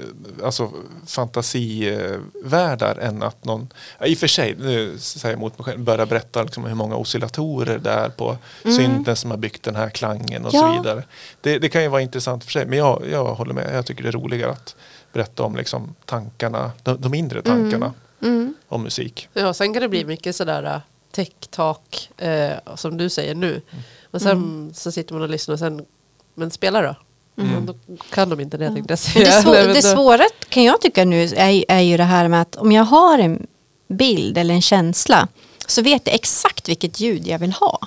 alltså, fantasivärldar än att någon, ja, i och för sig, nu säger jag emot mig själv, börjar berätta liksom hur många oscillatorer det är på synten som har byggt den här klangen och Ja. så vidare. Det, det kan ju vara intressant för sig, men jag, jag håller med, jag tycker det är roligare att berätta om liksom, tankarna, de, de inre tankarna Mm. om musik. Ja, sen kan det bli mycket sådär tech-talk, eh, som du säger nu. Och sen Mm. så sitter man och lyssnar och sen, men spela då? Men då kan de inte det tänkte jag Men säga. det, svå- men det svåra kan jag tycka nu är, är ju det här med att om jag har en bild eller en känsla så vet jag exakt vilket ljud jag vill ha.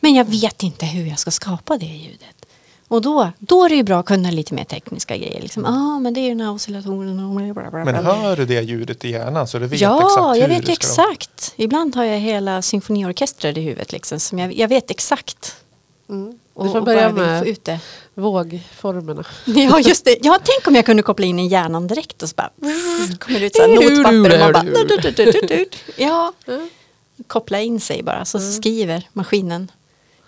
Men jag vet inte hur jag ska skapa det ljudet. Och då, då är det ju bra att kunna lite mer tekniska grejer. Liksom, ah, men det är ju den här oscillationen. bla, bla, Men hör du det ljudet i hjärnan så du vet ja, exakt hur jag vet det ju ska exakt. Ibland har jag hela symfoniorkestrar i huvudet. Liksom, som jag, jag vet exakt. Mm. Och, Du får börja bara vill få med ut det. vågformerna. Ja, just det. Ja, tänk om jag kunde koppla in i hjärnan direkt och så bara kommer det ut så här notpapper och man bara Ja, koppla in sig bara så skriver maskinen.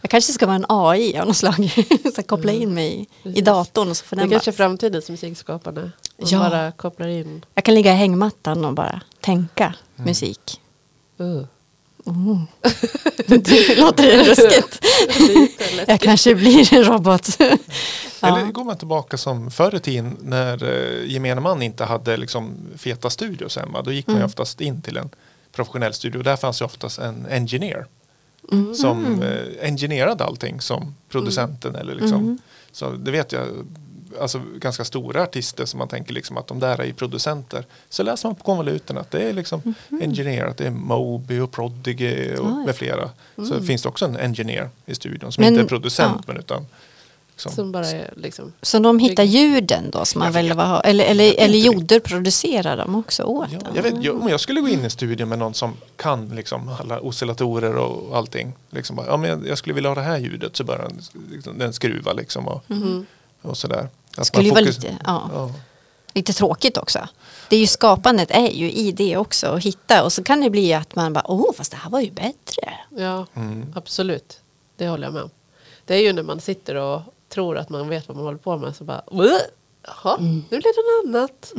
Jag kanske ska vara en AI av något slag. så koppla in mig i Precis. datorn och så får Det kanske är framtidens musikskapande. Ja. bara kopplar in. Jag kan ligga i hängmattan och bara tänka musik. Uh. Det låter det ruskigt? Jag kanske blir en robot. Eller ja. går man tillbaka som förr i tiden när eh, gemene man inte hade liksom, feta studios hemma. Då gick man Mm. oftast in till en professionell studio. Där fanns ju oftast en engineer. Mm. Som eh, engineerade allting som producenten. Eller liksom, Mm. Så det vet jag. Alltså ganska stora artister som man tänker liksom att de där är producenter. Så läser man på konvoluten att det är liksom engineer. Att det är Moby och Prodigy och. Oj. med flera. Så finns det också en engineer i studion som Men- inte är producent ja. men utan Liksom. Som bara är liksom... Så de hittar ljuden då som man väl vill ha? Eller, eller, eller Joder producerar dem också åt Ja, jag, vet, jag, om jag skulle gå in i studion med någon som kan liksom, alla oscillatorer och allting. Liksom, bara, ja, men jag, jag skulle vilja ha det här ljudet så börjar den, liksom, den skruva liksom och, och sådär. Att Skulle ju vara lite, ja. Ja. lite tråkigt också. Det är ju skapandet är ju i det också att hitta och så kan det bli att man bara åh fast det här var ju bättre. Ja, Mm. absolut. Det håller jag med om. Det är ju när man sitter och tror att man vet vad man håller på med så bara "Åh, Jaha, nu blev det något annat.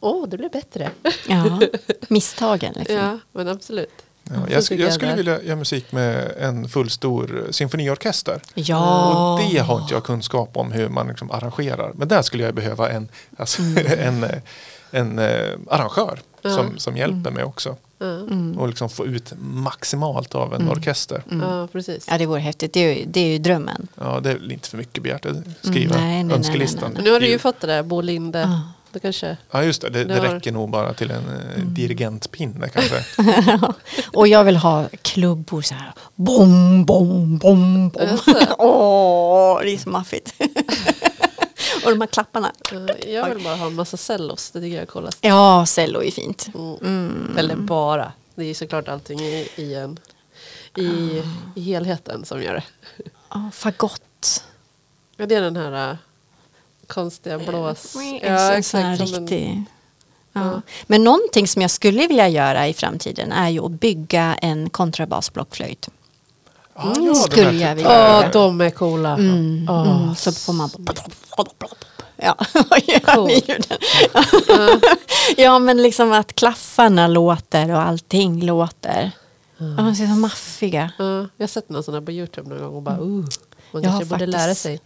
Åh, det blev bättre. Ja, misstagen liksom. ja, men absolut. Ja, jag, sk- jag skulle vilja göra musik med en fullstor symfoniorkester. Ja. Och det har inte jag kunskap om hur man liksom arrangerar. Men där skulle jag behöva en, alltså, Mm. en, eh, en eh, arrangör Ja. som, som hjälper Mm. mig också. Ja, Och liksom få ut maximalt av Mm. en orkester. ja precis. Ja, det vore häftigt. Det är ju, det är ju drömmen. Ja, det är inte för mycket begärt att skriva Mm, nej, nej, önskelistan. nej, nej, Men nu har du ju fått det där Bo Linde. Ja. Det kanske... Ja, just det. Det, det har- räcker nog bara till en eh, Mm. dirigentpinne kanske. Och jag vill ha klubbor så här. Bom, bom, bom, bom. Åh, det är så maffigt. och de här klapparna. eh, Jag vill bara ha en massa cellos. Det tycker jag är coolast. Ja, cello är fint. Mm. Eller bara. Det är ju såklart allting i, i, en, i, i helheten som gör det. Ja, fagott. Ja, det är den här äh, konstiga blås... Ja, en- riktig... Ja. Men någonting som jag skulle vilja göra i framtiden är ju att bygga en kontrabasblockflöjt. Ja, ja, de skulle jag vilja Ja, göra. de är coola. Mm, Ja. mm, så får man... Ja, vad gör Cool. ni ljuden? Ja, men liksom att klaffarna låter och allting låter. Ja, de ser så maffiga. Ja, jag har sett någon sån här på Youtube någon gång och bara uh, man Jag kanske borde lära sig.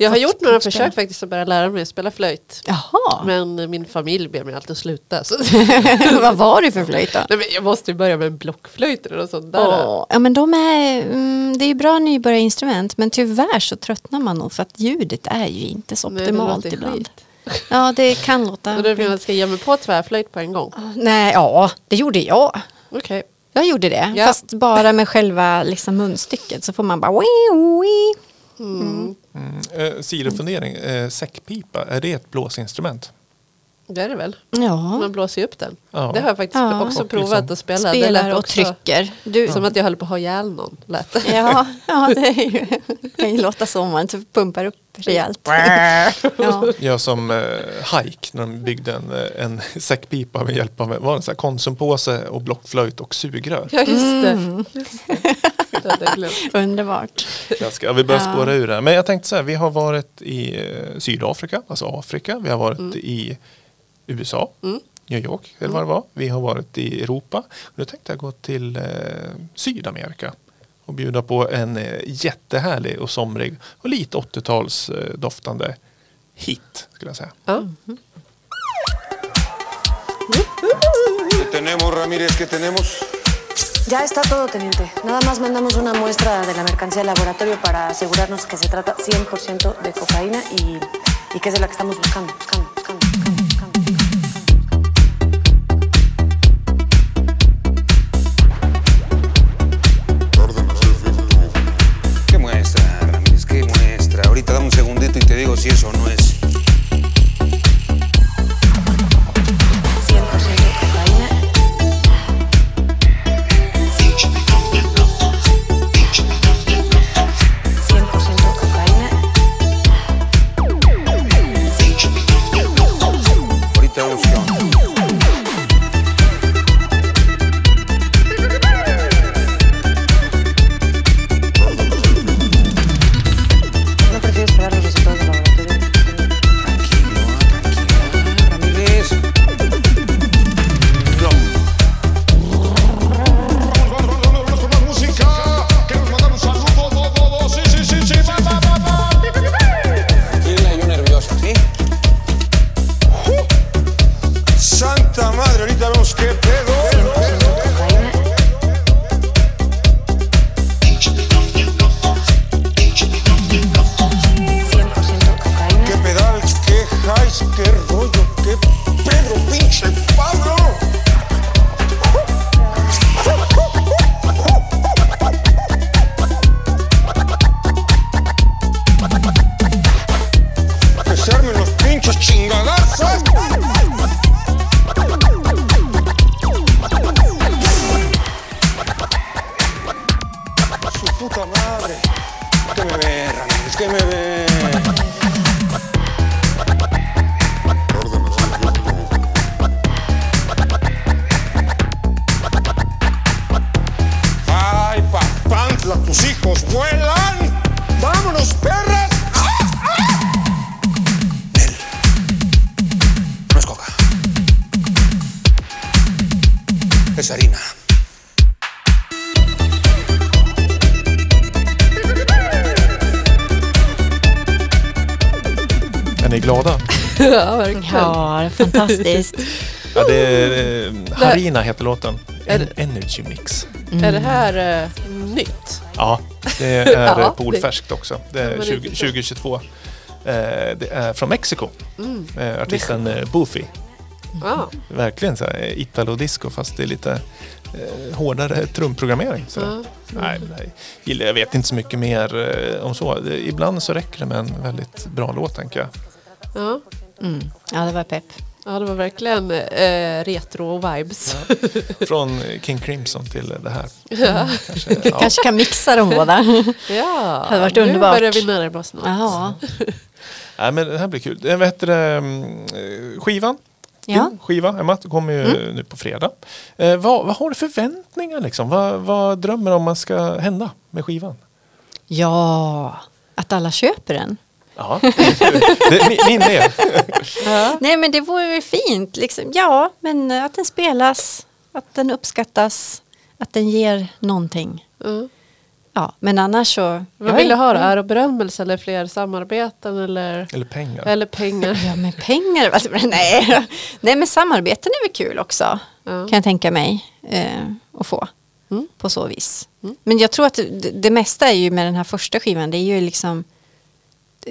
Jag har gjort några försök faktiskt att börja lära mig att spela flöjt. Jaha, Men min familj ber mig alltid att sluta. Vad var det för flöjt då? Nej, men jag måste ju börja med en blockflöjt eller något sånt där. Åh, ja men de är, mm, det är ju bra nybörjarinstrument men tyvärr så tröttnar man nog för att ljudet är ju inte så Nej, optimalt låter ibland. skit. Ja det kan låta... Så då vill jag ska ge mig på tvärflöjt på en gång. Nej, ja det gjorde jag. Okej. Jag gjorde det, Ja. fast bara med själva liksom, munstycket så får man bara wii, wii. Mm, eh, sidofundering, eh, säckpipa, är det ett blåsinstrument? Det är det väl. Ja, Man blåser ju upp den. Ja. Det har jag faktiskt Ja. också Och provat liksom att spela. det spelar lät och trycker. Du, Som att jag höll på att ha ihjäl någon. Lät det. Ja, ja det är ju, kan ju låta så om man typ pumpar upp rejält. Ja. Jag som eh, Hike när de byggde en, eh, en säckpipa med hjälp av var det en sån här konsumpåse och blockflöjt och sugrör. Ja, just det. Mm. Just det. Underbart. Ja, vi börjar Ja. spåra ur det här. Men jag tänkte så här, vi har varit i eh, Sydafrika, alltså Afrika. Vi har varit Mm. i USA, New York eller vad det var. Vi har varit i Europa. Nu tänkte jag gå till eh, Sydamerika och bjuda på en eh, jättehärlig och somrig och lite 80-tals eh, doftande hit skulle jag säga. Ja. ¿Qué Ya está todo, teniente. Nada más mandamos una muestra de la mercancía al laboratorio para asegurarnos que se trata 100% de cocaína y, y que es de la que estamos buscando, buscando, fantastiskt. Ja, det är, eh, Harina heter låten. En Energy Mix. Är det här eh, nytt? Ja, det är Ja, polfärskt också. Det är men det är 20, lite- 2022. Eh, det är från Mexiko. Mm. Eh, artisten eh, Boofy. Ja. Verkligen så här eh, italo-disco fast det är lite eh, hårdare trumprogrammering. Så. Ja. Nej, nej, jag vet inte så mycket mer eh, om så. Ibland så räcker det med en väldigt bra låt tänker jag. Ja. Mm. Ja, det var pepp. ja, det var verkligen eh, retro-vibes. Från eh, King Crimson till det här. Ja. Kanske, ja. Kanske kan mixa de båda. ja, Hade varit nu underbart. börjar vi närma oss något. Ja. Nej, men det här blir kul. Eh, Vad heter det? mm, eh, Skivan? Ja. Skiva, Emma, kommer ju nu på fredag. Eh, vad, vad har du för förväntningar liksom? Vad, vad drömmer du om att ska hända med skivan? ja, att alla köper den. Ja, min, min med. Nej men det vore väl fint. Liksom. Ja, men att den spelas, att den uppskattas, att den ger någonting. Ja. Ja, men annars så... Vad vill du ha då? Är berömmelse eller fler samarbeten eller, Eller pengar. eller pengar? Ja, men pengar. alltså, Nej. Nej, men samarbeten är väl kul också. Ja. Kan jag tänka mig eh, att få. Mm. På så vis. Men jag tror att det, det mesta är ju med den här första skivan. Det är ju liksom...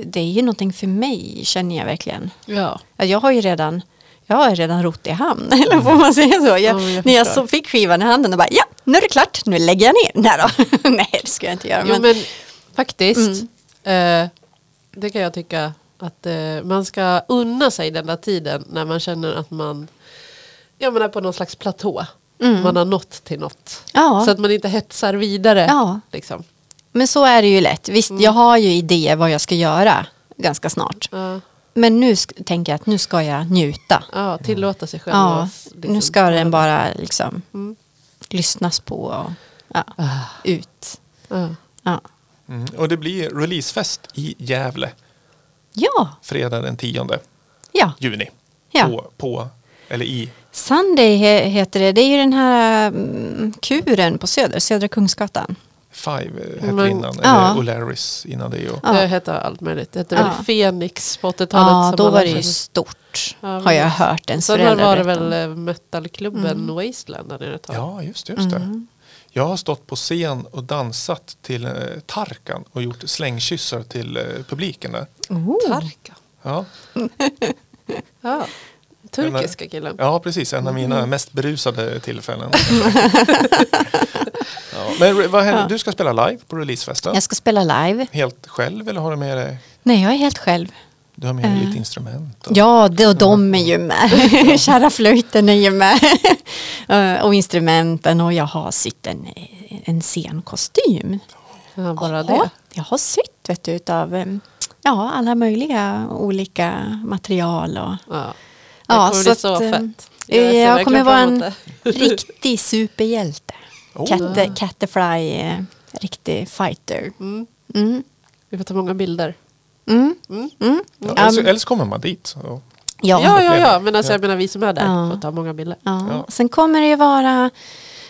Det är ju någonting för mig, känner jag verkligen. Ja. Ja, jag har ju redan jag har redan rott i hamn, eller får man säga så? Jag, Ja, men jag när jag så fick skivan i handen och bara, ja, nu är det klart, nu lägger jag ner. Nej, då. Nej det ska jag inte göra. Jo, Men, men faktiskt. Eh, det kan jag tycka att eh, man ska unna sig den där tiden när man känner att man ja, man är på någon slags platå. Man har nått till något. Ja. Så att man inte hetsar vidare. Ja. Liksom. Men så är det ju lätt. Visst, Mm. jag har ju idéer vad jag ska göra ganska snart. Ja, Men nu tänker jag att nu ska jag njuta. ja, tillåta sig själv. Ja, liksom, nu ska den bara liksom Mm. lyssnas på och ja, Ah. ut. Ja. Ja. Mm. Och det blir releasefest i Gävle ja, fredag den 10 ja. juni. Ja. På, på, eller i. Sunday he- heter det. Det är ju den här mm, kuren på Söder, Södra Kungsgatan. Five eh, hette Men- innan. Ja. Eller O'Larrys innan det. Och, Ja. Det hette allt möjligt. Det hette Ja. väl Fenix på 80-talet. Ja, då var det ju stort. Ja, har jag hört ens Sen var det väl eh, metalklubben Wasteland där nere. Ja, just, just det. Mm. Jag har stått på scen och dansat till eh, Tarkan och gjort slängkyssar till eh, publiken där. Tarka. Ja. Ja. Turkiska killen. ja, precis. En av mina Mm. mest berusade tillfällen. ja. Men vad händer? Du ska spela live på releasefesten. Jag ska spela live. Helt själv eller har du med dig? Nej, jag är helt själv. Du har med dig lite instrument? Och, Eh. Ja, det, och de är ju med. Kära flöjten är ju med. Eh, och instrumenten och jag har sytt en, en scenkostym. Ja, bara Ja, det. Jag har sytt vet du, utav em, ja, alla möjliga olika material. Och, Ja. Ja, det kommer bli så att, fett. ehm, ser jag verkligen kommer vara en det. riktig superhjälte. Oh. Catte, Cattefly, eh, riktig fighter. Mm. Mm. Vi får ta många bilder. Mm. Mm. Mm. ja, eller, så, eller så kommer man dit. Och, Ja, Ja, ja, ja. Men alltså, jag menar vi som är där Ja. får ta många bilder. Ja. Ja. Sen kommer det ju vara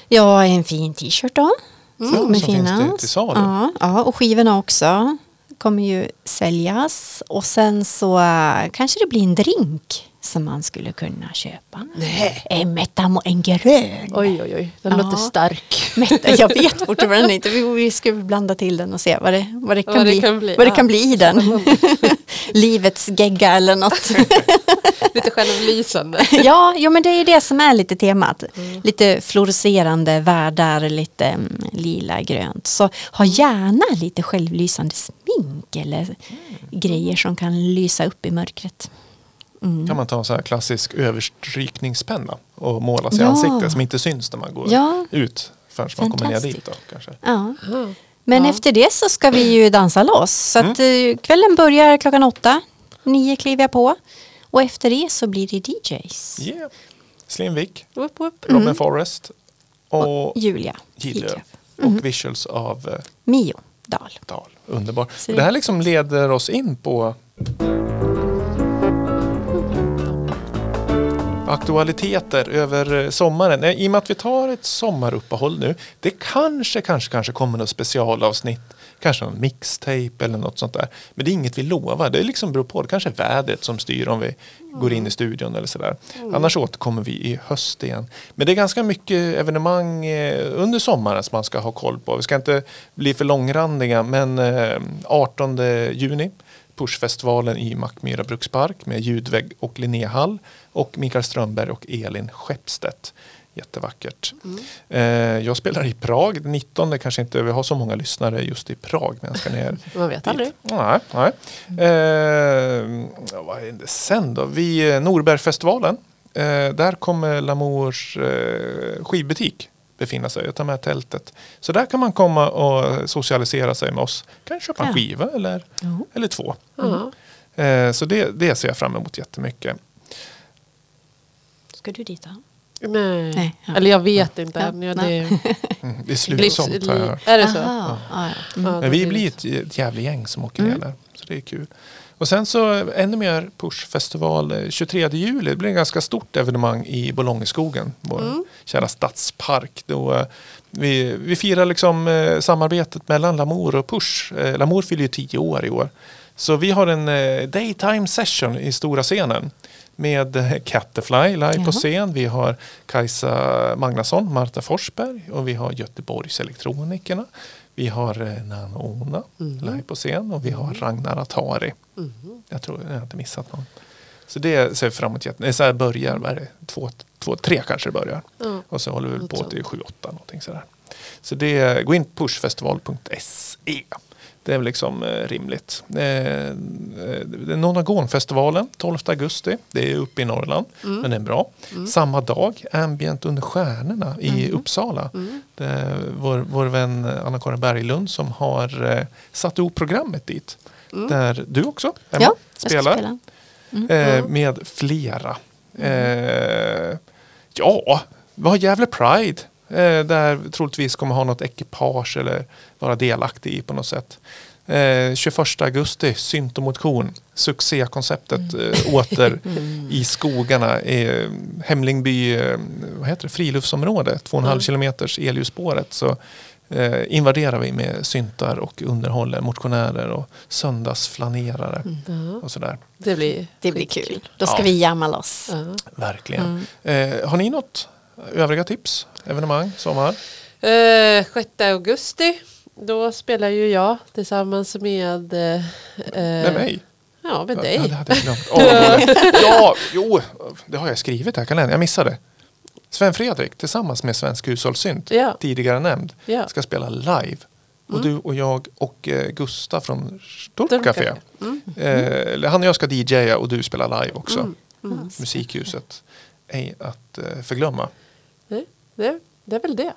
ja, en fin t-shirt då. Mm, Som kommer som finns finnas. till- till salu. Ja, ja, och skivorna också kommer ju säljas. Och sen så kanske det blir en drink som man skulle kunna köpa. Nej. En metamo, en grön. Oj, oj, oj. Den Ja. låter stark. Meta, jag vet fortfarande inte. Vi, vi ska blanda till den och se vad det, vad det, kan, Vad det bli, kan bli, Vad det ja. kan bli i den. Livets gegga eller något. Lite självlysande. ja, jo, men det är det som är lite temat. Lite fluorescerande världar, lite mm, lila, grönt. Så ha gärna lite självlysande smink eller grejer som kan lysa upp i mörkret. Kan man ta en så här klassisk överstrykningspenna och måla sig i Ja. ansiktet som inte syns när man går Ja. ut förrän man kommer ner dit. Då, kanske. Ja. Men Ja. efter det så ska vi ju dansa loss. Så att, Mm. eh, kvällen börjar klockan åtta. Nio kliver jag på. Och efter det så blir det DJs. Yeah. Slim Vick, Whoop, whoop. Robin Forrest och Julia Gidlöv. Gidlöv. Och visuals av eh, Mio Dahl. Dahl. Underbar. Och det här liksom leder oss in på aktualiteter över eh, sommaren. Eh, I och med att vi tar ett sommaruppehåll nu. Det kanske, kanske, kanske kommer något specialavsnitt. Kanske någon mixtape eller något sånt där. Men det är inget vi lovar. Det liksom beror på. Det kanske är vädret som styr om vi går in i studion eller sådär. Annars återkommer vi i höst igen. Men det är ganska mycket evenemang eh, under sommaren som man ska ha koll på. Vi ska inte bli för långrandiga men eh, 18 juni Pushfestivalen i Mackmyra brukspark med ljudvägg och Linnéhall och Mikael Strömberg och Elin Skeppstedt. Jättevackert. Eh, jag spelar i Prag den 19. Det kanske inte vi har så många lyssnare just i Prag. Men jag ska ner Man vet aldrig. Nej, nej. Eh, vad är det sen då? Vi, Norbergfestivalen. Eh, där kommer Lamours eh, skivbutik befinna sig. Jag tar med tältet. Så där kan man komma och socialisera sig med oss. Kanske köpa en skiva eller, eller två. Ja. Eh, så det, det ser jag fram emot jättemycket. Ska du dit då? Nej. Nej, ja. Eller jag vet inte Ja, än. Ja, nej. det Mm, det är livs, slutsomt har jag hört. Är det så? Ja. Ja, Ja, Men det vi blir- ett, ett jävla gäng som åker ner där. Så det är kul. Och sen så eh, ännu mer Push-festival eh, 23 juli. Det blir ett ganska stort evenemang i Bolongeskogen. Vår kära stadspark. Då, eh, vi, vi firar liksom eh, samarbetet mellan Lamour och Push. Eh, Lamour fyller ju 10 år i år. Så vi har en eh, daytime session i stora scenen. Med eh, Catterfly live på scen. Vi har Kajsa Magnusson, Marta Forsberg och vi har Göteborgs Elektronikerna. Vi har eh, Nano Ona live på scen och vi har Ragnar Atari. Jag tror jag har inte missat någon. Så det ser fram emot. jätte- nej, Så här börjar, vad är det? Två, två, tre kanske det börjar. Ja. Och så håller vi på till sju, åtta någonting sådär. Så det, gå in på pushfestival.se. Det är liksom eh, rimligt. Eh, eh, Nonagonfestivalen 12 augusti. Det är uppe i Norrland. Men det är bra. Samma dag, Ambient under stjärnorna i Uppsala. Det är vår, vår vän Anna-Karin Berglund som har satt ihop programmet dit. Där du också, Emma, ja spelar. spela. Med flera. Eh, ja, vi har Gävle Pride. Eh, där troligtvis kommer ha något ekipage eller vara delaktig i på något sätt. Eh, 21 augusti, synt och motion. Succékonceptet eh, åter i skogarna. Eh, Hemlingby, eh, vad heter det, friluftsområde, 2,5 kilometers elljusspåret. Så eh, invaderar vi med syntar och underhåller motionärer och söndagsflanerare och sådär. Det blir, Det blir kul. Då ska Ja. vi jamma loss. Verkligen. Eh, har ni något övriga tips? Evenemang, sommar? Eh, 6 augusti. Då spelar ju jag tillsammans med... Eh, Med mig? Ja, med Ja, dig. det hade jag glömt. Åh, ja, jo, det har jag skrivit här kalendern. Jag missade. Sven Fredrik tillsammans med Svensk hushållssynt, Ja. tidigare nämnd, Ja. ska spela live. Och du och jag och eh, Gustav från Sturm Sturmcafé. Café. Mm. Eh, han och jag ska DJa och du spelar live också. Mm. Musikhuset. Ej att eh, förglömma. Nej, det, det är väl det.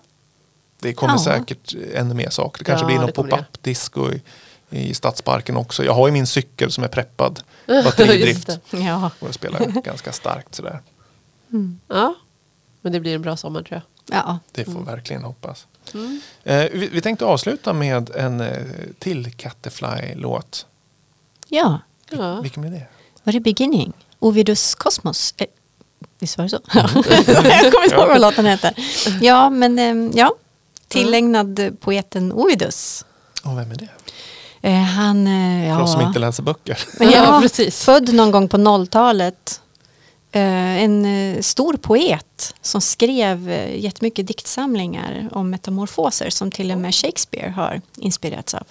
Det kommer Ja. säkert ännu mer saker. Det kanske Ja, blir någon kommer det. pop-up-disco i, i Stadsparken också. Jag har ju min cykel som är preppad. Batteridrift. Ja. Och jag spelar ganska starkt sådär. Ja, men det blir en bra sommar tror jag. ja. Det Mm. får verkligen hoppas. Eh, vi, vi tänkte avsluta med en eh, till Catterfly-låt. ja. Ja. Vilken blir det? Var det Beginning? Ovidus Kosmos? Eh, Visst var det så? jag kommer inte ihåg vad låten heter. Ja, men eh, ja. Tillägnad poeten Ovidus. Och vem är det? Eh, han, eh, För oss som ja. inte läser böcker. Men Ja, ja, precis. Född någon gång på 0-talet. Eh, en eh, stor poet som skrev eh, jättemycket diktsamlingar om metamorfoser som till och med Shakespeare har inspirerats av.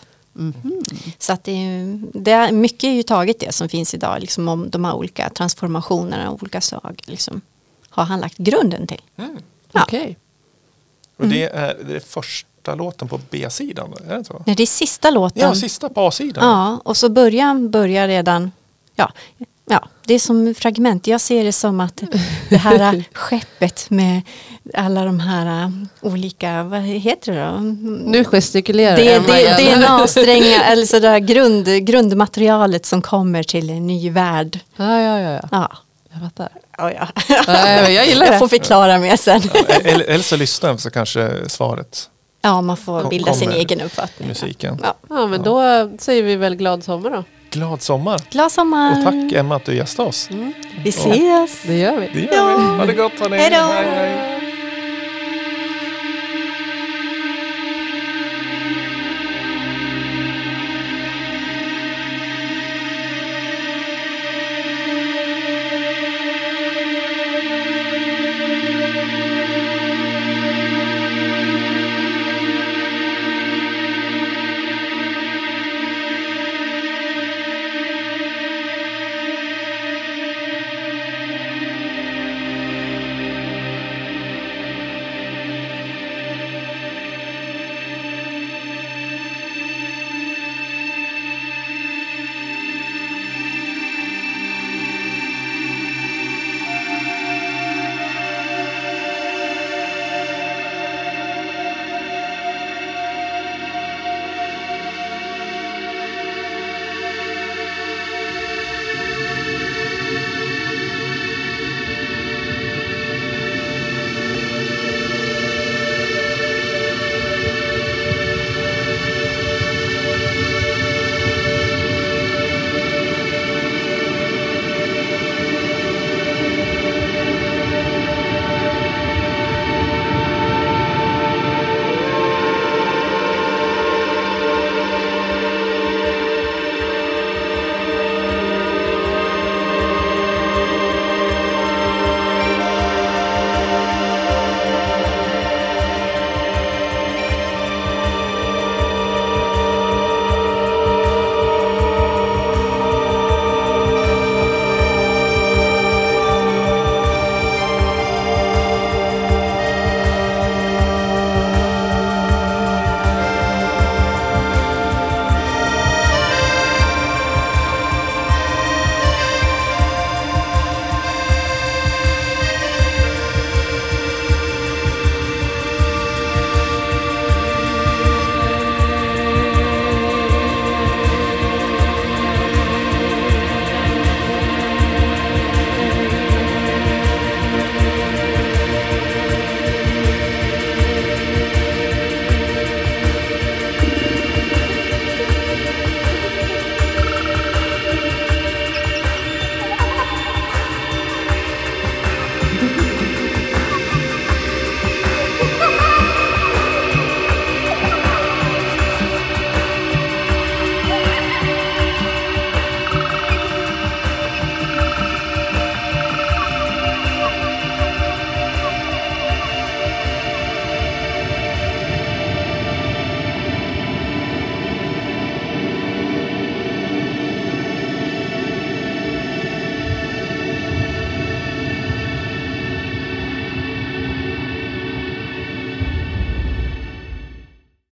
Så att det, är- det är mycket är ju taget det som finns idag, liksom om de här olika transformationerna av olika slag. Liksom, har han lagt grunden till. Ja. Okej. Och det är, det första låten på B-sidan. Är det inte så? Nej, det är sista låten. Ja, sista på A-sidan. Ja, och så början börjar redan, ja, ja, det är som fragment. Jag ser det som att det här skeppet med alla de här äh, olika, vad heter det då? Nu gestikulerar Det, det. DNA-strängar, eller sådär grund, grundmaterialet som kommer till en ny värld. Ja, ja, ja. ja. Ja, Jag fattar. Ja, ja. Ja, jag gillar Jag det. får förklara mer sen. Eller, så lyssnar så kanske svaret, Ja, man får bilda sin egen uppfattning. musiken. Ja. Ja, men då säger vi väl glad sommar då. Glad sommar! Glad sommar! Och tack Emma att du gästade oss. Vi ses! Det gör vi. Det gör vi. Ha det gott hörni. Hej då.